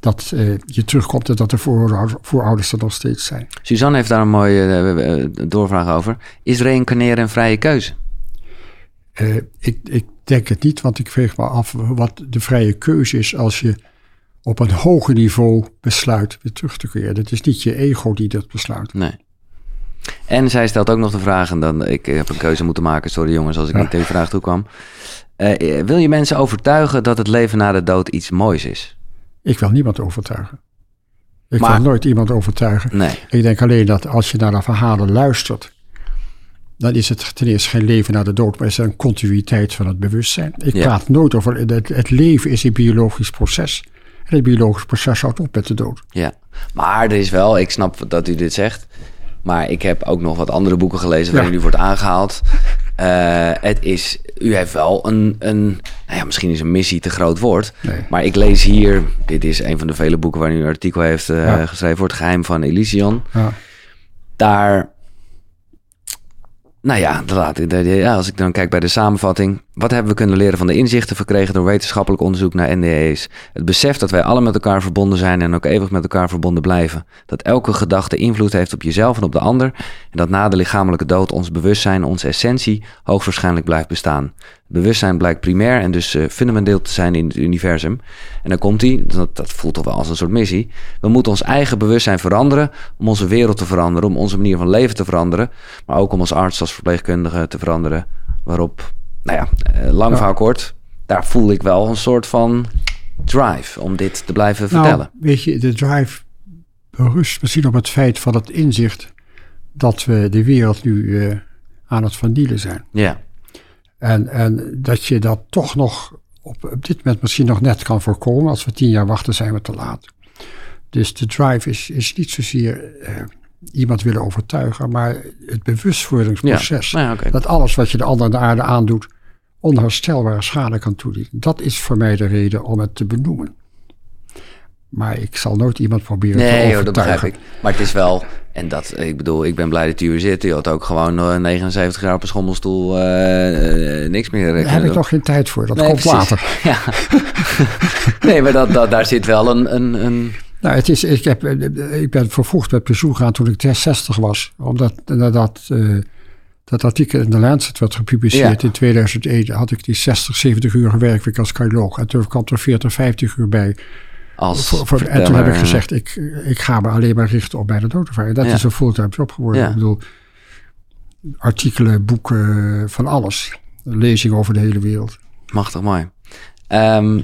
dat je terugkomt en dat de voorouders, voorouders er nog steeds zijn. Suzanne heeft daar een mooie doorvraag over. Is reïncarneren een vrije keuze? Ik, ik denk het niet, want ik vreeg me af wat de vrije keuze is als je op een hoger niveau besluit weer terug te keren. Het is niet je ego die dat besluit. Nee. En zij stelt ook nog de vraag, en dan, ik heb een keuze moeten maken, sorry jongens als ik Ja. niet tegen vraag toe kwam. Eh, wil je mensen overtuigen dat het leven na de dood iets moois is? Ik wil niemand overtuigen. Ik Maar- wil nooit iemand overtuigen. Nee. Ik denk alleen dat als je naar de verhalen luistert, dan is het ten eerste geen leven na de dood, maar is er een continuïteit van het bewustzijn. Ik Ja. praat nooit over het, het leven is een biologisch proces. En het biologisch proces houdt op met de dood. Ja, maar er is wel, ik snap dat u dit zegt, maar ik heb ook nog wat andere boeken gelezen waarin Ja. u wordt aangehaald. Eh, het is, u heeft wel een, een, nou ja, misschien is een missie te groot woord, Nee. maar ik lees hier, dit is een van de vele boeken waarin u een artikel heeft eh, Ja. geschreven voor het geheim van Elysion. Ja. Daar, nou ja, ja, als ik dan kijk bij de samenvatting. Wat hebben we kunnen leren van de inzichten verkregen door wetenschappelijk onderzoek naar NDE's? Het besef dat wij alle met elkaar verbonden zijn en ook eeuwig met elkaar verbonden blijven. Dat elke gedachte invloed heeft op jezelf en op de ander. En dat na de lichamelijke dood ons bewustzijn, onze essentie, hoogstwaarschijnlijk blijft bestaan. Bewustzijn blijkt primair en dus eh, fundamenteel te zijn in het universum. En dan komt hij, dat, dat voelt toch wel als een soort missie. We moeten ons eigen bewustzijn veranderen om onze wereld te veranderen, om onze manier van leven te veranderen. Maar ook om als arts, als verpleegkundige te veranderen. Waarop, nou ja, eh, lang Ja. verhaal kort, daar voel ik wel een soort van drive om dit te blijven vertellen. Nou, weet je, de drive berust misschien op het feit van het inzicht dat we de wereld nu eh, aan het vernielen zijn. Ja, En, en dat je dat toch nog op, op dit moment misschien nog net kan voorkomen. Als we tien jaar wachten, zijn we te laat. Dus de drive is, is niet zozeer eh, iemand willen overtuigen, maar het bewustwordingsproces. Ja, nou ja. Dat alles wat je de ander aan de aarde aandoet, onherstelbare schade kan toedienen. Dat is voor mij de reden om het te benoemen. Maar ik zal nooit iemand proberen te nee hoor, dat overtuigen. begrijp ik. Maar het is wel, en dat, ik bedoel, ik ben blij dat u hier zit. U had ook gewoon eh, 79 jaar op een schommelstoel eh, eh, niks meer. eh, Daar heb ik nog geen tijd voor. Dat Nee, komt precies. later. Ja. nee, maar dat, dat, daar zit wel een, een, een Nou, het is, ik, heb, eh, ik ben vervroegd met pensioen gegaan toen ik 60 was. Omdat nadat eh, dat artikel in de Lancet werd gepubliceerd Ja. in 2001... had ik die 60, 70 uur werkweek als cardioloog. En toen kwam er 40, 50 uur bij. Als Voor, voor- en toen heb ik gezegd, ik, ik ga me alleen maar richten op bij de doodervaring. Dat Ja. is een fulltime job geworden. Ja. Ik bedoel, artikelen, boeken, van alles. Lezingen over de hele wereld. Machtig mooi. Ehm,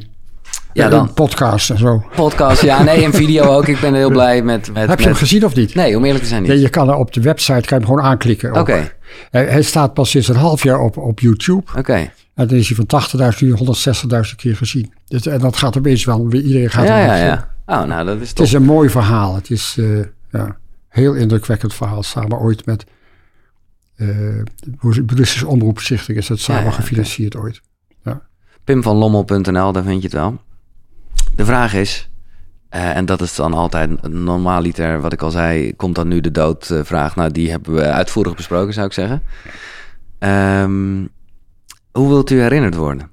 ja, dan Podcasts en zo. podcast. Ja, nee, en video ook. Ik ben heel blij met... met Heb je hem met- gezien of niet? Nee, om eerlijk te zijn Ja, niet. je kan er op de website kan je hem gewoon aanklikken. Oké, Hij, hij staat pas sinds een half jaar op, op YouTube. oké. En dan is hij van 80.000 nu 160.000 keer gezien. Dus, en dat gaat opeens wel, weer- iedereen gaat Ja, ja, ja. Oh, nou, dat is Het is een mooi verhaal. Het is eh ja, heel indrukwekkend verhaal. Samen ooit met eh de Omroepstichting is het samen Ja, ja, gefinancierd ooit. pimvanlommel.nl, daar vind je het wel. De vraag is, eh, en dat is dan altijd normaaliter, wat ik al zei, komt dan nu de doodvraag. nou, die hebben we uitvoerig besproken, zou ik zeggen. Ehm, hoe wilt u herinnerd worden?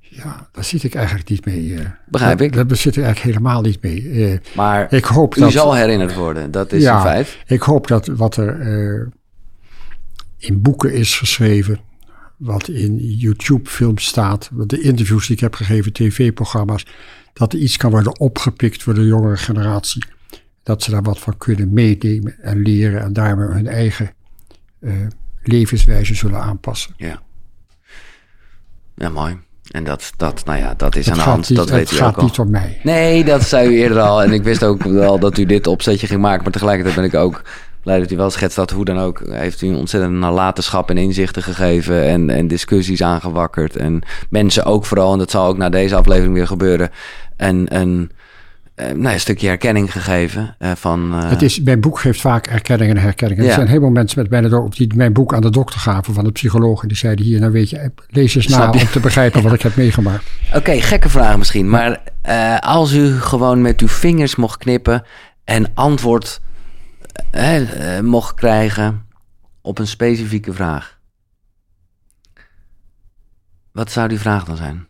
Ja, daar zit ik eigenlijk niet mee. eh. Begrijp ik. Daar zit ik eigenlijk helemaal niet mee. Eh, Maar ik hoop u dat... zal herinnerd worden, dat is Ja. een feit. Ik hoop dat wat er eh, in boeken is geschreven, wat in YouTube-films staat, wat de interviews die ik heb gegeven, tv-programma's, dat er iets kan worden opgepikt voor de jongere generatie. Dat ze daar wat van kunnen meenemen en leren en daarmee hun eigen eh, levenswijze zullen aanpassen. Ja. Ja, mooi. En dat, dat, nou ja, dat is Het aan de gaat hand, niet, dat het weet u ook gaat al. niet om mij. Nee, dat zei u eerder al. En ik wist ook wel dat u dit opzetje ging maken. Maar tegelijkertijd ben ik ook dat u wel schetst dat hoe dan ook... heeft u een ontzettend nalatenschap en inzichten gegeven... en, en discussies aangewakkerd. En mensen ook vooral, en dat zal ook na deze aflevering weer gebeuren... en een eh, nou, een stukje herkenning gegeven eh, van... eh, Het is, mijn boek geeft vaak erkenning en herkenning. Ja. Er zijn heel veel mensen met bijna dood die mijn boek aan de dokter gaven van de psycholoog. En die zeiden hier, nou weet je, lees eens na om te begrijpen wat ik heb meegemaakt. Oké, gekke vraag misschien. Maar als u gewoon met uw vingers mocht knippen en antwoord eh, eh, mocht krijgen op een specifieke vraag. Wat zou die vraag dan zijn?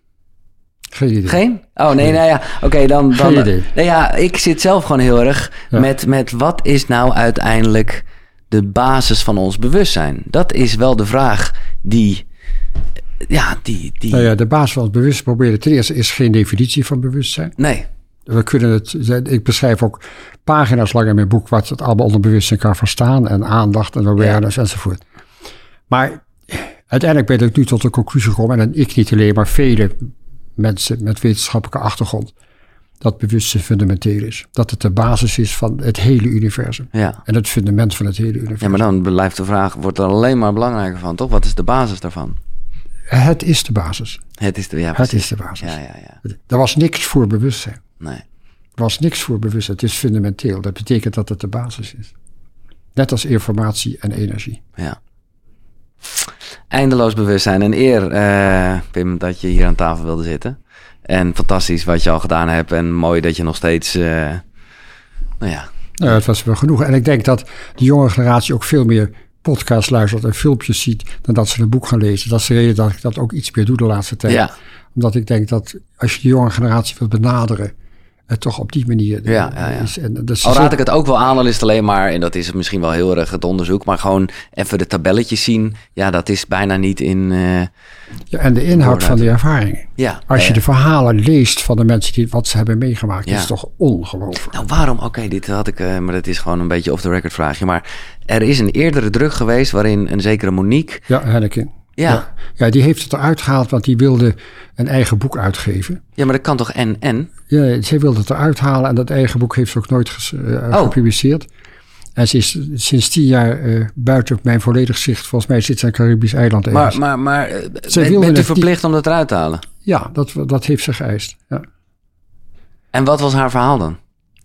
Geen idee. Geen? Oh nee, nou ja. Oké, dan. dan Geen idee. Nou ja, ik zit zelf gewoon heel erg Ja. met, met wat is nou uiteindelijk de basis van ons bewustzijn? Dat is wel de vraag die. Ja, die. die Nou ja, de basis van het bewustzijn proberen ten eerste is geen definitie van bewustzijn. Nee. We kunnen het, ik beschrijf ook pagina's lang in mijn boek wat het allemaal onder bewustzijn kan verstaan. En aandacht en awareness enzovoort. Maar uiteindelijk ben ik nu tot de conclusie gekomen, en ik niet alleen, maar vele mensen met wetenschappelijke achtergrond, dat bewustzijn fundamenteel is. Dat het de basis is van het hele universum. Ja. En het fundament van het hele ja, universum. maar dan blijft de vraag: wordt er alleen maar belangrijker van, toch? Wat is de basis daarvan? Het is de basis. Het is de. Ja, Het is de basis. Ja, ja, ja. Er was niks voor bewustzijn. Nee. Was niks voor bewustzijn. Het is fundamenteel. Dat betekent dat het de basis is. Net als informatie en energie. Ja. Eindeloos bewustzijn. Een eer, eh, Pim, dat je hier aan tafel wilde zitten. En fantastisch wat je al gedaan hebt. En mooi dat je nog steeds. eh, nou ja. Nou, het was wel genoeg. En ik denk dat de jonge generatie ook veel meer podcasts luistert en filmpjes ziet dan dat ze een boek gaan lezen. Dat is de reden dat ik dat ook iets meer doe de laatste tijd. Ja. Omdat ik denk dat als je de jonge generatie wilt benaderen, het toch op die manier eh, Ja, ja, ja. is. En dus Al raad ik het ook wel aan, al is het alleen maar, en dat is misschien wel heel erg het onderzoek, maar gewoon even de tabelletjes zien. Ja, dat is bijna niet in. eh, ja, en de inhoud van de ervaringen. ja. Als je eh, de verhalen leest van de mensen die wat ze hebben meegemaakt, is toch ongelooflijk. Nou, waarom? Oké, dit had ik, eh, maar dat is gewoon een beetje off the record vraagje. Maar er is een eerdere druk geweest waarin een zekere Monique. Ja, Henneken. Ja, ja. Ja. ja, die heeft het eruit gehaald, want die wilde een eigen boek uitgeven. maar dat kan toch en en? Ja, zij wilde het eruit halen en dat eigen boek heeft ze ook nooit ges- eh, Oh. gepubliceerd. En ze is sinds tien jaar eh, buiten mijn volledig zicht. Volgens mij zit ze een Caribisch eiland ergens. Maar, maar, maar eh, Zij bent, u verplicht om dat eruit te halen? Ja, dat, dat heeft ze geëist. Ja. En wat was haar verhaal dan?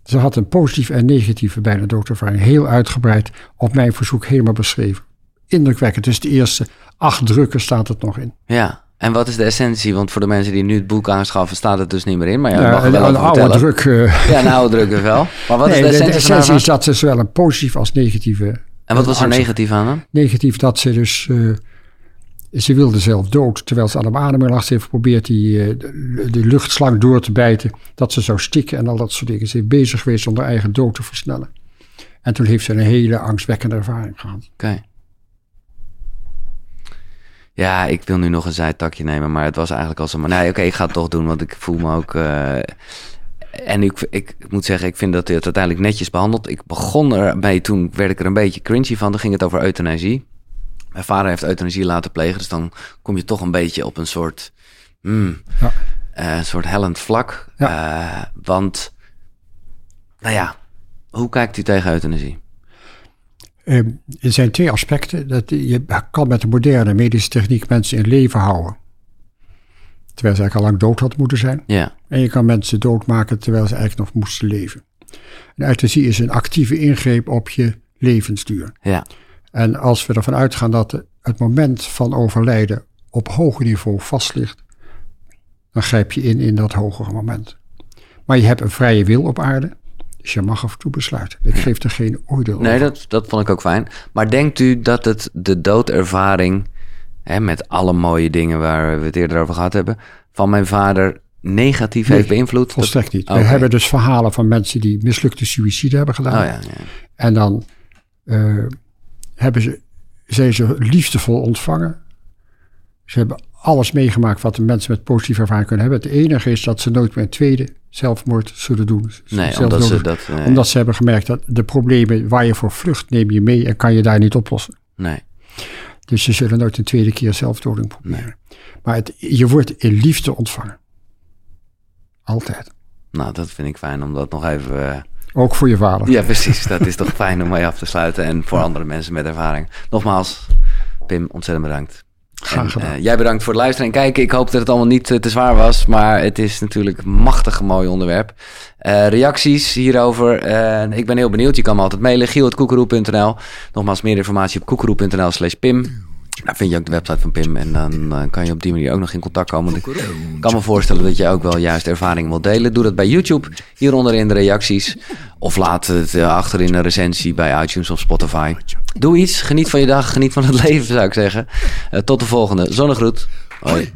Ze had een positieve en negatieve bijna doodervaring. Heel uitgebreid op mijn verzoek helemaal beschreven. Indrukwekkend. Dus de eerste acht drukken staat het nog in. Ja, en wat is de essentie? Want voor de mensen die nu het boek aanschaffen, staat het dus niet meer in. Maar ja, mag een, wel een oude druk. eh, Ja, een oude druk dus wel. Maar wat nee, is de de, de essentie essentie is dat ze zowel een positief als negatieve... En wat was er angst- negatief aan? Negatief dat ze dus... eh, ze wilde zelf dood, terwijl ze aan de ademing lag. Ze heeft geprobeerd die, eh, de, de luchtslang door te bijten. Dat ze zou stikken en al dat soort dingen. Ze is bezig geweest om haar eigen dood te versnellen. En toen heeft ze een hele angstwekkende ervaring gehad. Oké. Ja, ik wil nu nog een zijtakje nemen, maar het was eigenlijk al zo. Maar nee, oké, ik ga het toch doen, want ik voel me ook. eh, en ik, ik, moet zeggen, ik vind dat hij het uiteindelijk netjes behandeld. Ik begon ermee, toen werd ik er een beetje cringy van. Dan ging het over euthanasie. Mijn vader heeft euthanasie laten plegen, dus dan kom je toch een beetje op een soort. hmm, Ja. eh, een soort hellend vlak. Eh, want, nou ja, hoe kijkt u tegen euthanasie? Eh, er zijn twee aspecten. Dat je kan met de moderne medische techniek mensen in leven houden. Terwijl ze eigenlijk al lang dood hadden moeten zijn. Ja, En je kan mensen doodmaken terwijl ze eigenlijk nog moesten leven. En euthanasie is een actieve ingreep op je levensduur. ja, En als we ervan uitgaan dat het moment van overlijden op hoger niveau vast ligt, dan grijp je in in dat hogere moment. Maar je hebt een vrije wil op aarde, dus je mag af en toe besluiten. Ik geef er geen oordeel Nee, over. dat, dat vond ik ook fijn. Maar denkt u dat het de doodervaring, hè, met alle mooie dingen waar we het eerder over gehad hebben, van mijn vader negatief Nee, heeft beïnvloed? Volstrekt niet. We hebben dus verhalen van mensen die mislukte suïcide hebben gedaan. Oh ja, ja. En dan eh, hebben ze, zijn ze liefdevol ontvangen. Ze hebben alles meegemaakt wat de mensen met positieve ervaring kunnen hebben. Het enige is dat ze nooit meer een tweede zelfmoord zullen doen. Nee, omdat ze dat... nee, Omdat ze hebben gemerkt dat de problemen waar je voor vlucht neem je mee en kan je daar niet oplossen. nee. Dus ze zullen nooit een tweede keer zelfdoding proberen. Maar het, je wordt in liefde ontvangen. Altijd. Nou, dat vind ik fijn om dat nog even... eh, Ook voor je vader. Ja, precies. Dat is toch fijn om mee af te sluiten. En voor andere mensen met ervaring. Nogmaals, Pim, ontzettend bedankt. Graag En, eh, jij bedankt voor het luisteren en kijken. Ik hoop dat het allemaal niet eh, te zwaar was, maar het is natuurlijk een machtig mooi onderwerp. Eh, reacties hierover. ik ben heel benieuwd. Je kan me altijd mailen. giel.koekeroe.nl Nogmaals, meer informatie op koekeroe.nl slash pim. Daar vind je ook de website van Pim. En dan eh, kan je op die manier ook nog in contact komen. Ik kan me voorstellen dat je ook wel juist ervaring wilt delen. Doe dat bij YouTube. Hieronder in de reacties. Of laat het eh, achter in een recensie bij iTunes of Spotify. Doe iets. Geniet van je dag. Geniet van het leven, zou ik zeggen. Eh, tot de volgende. Zonnegroet. Hoi.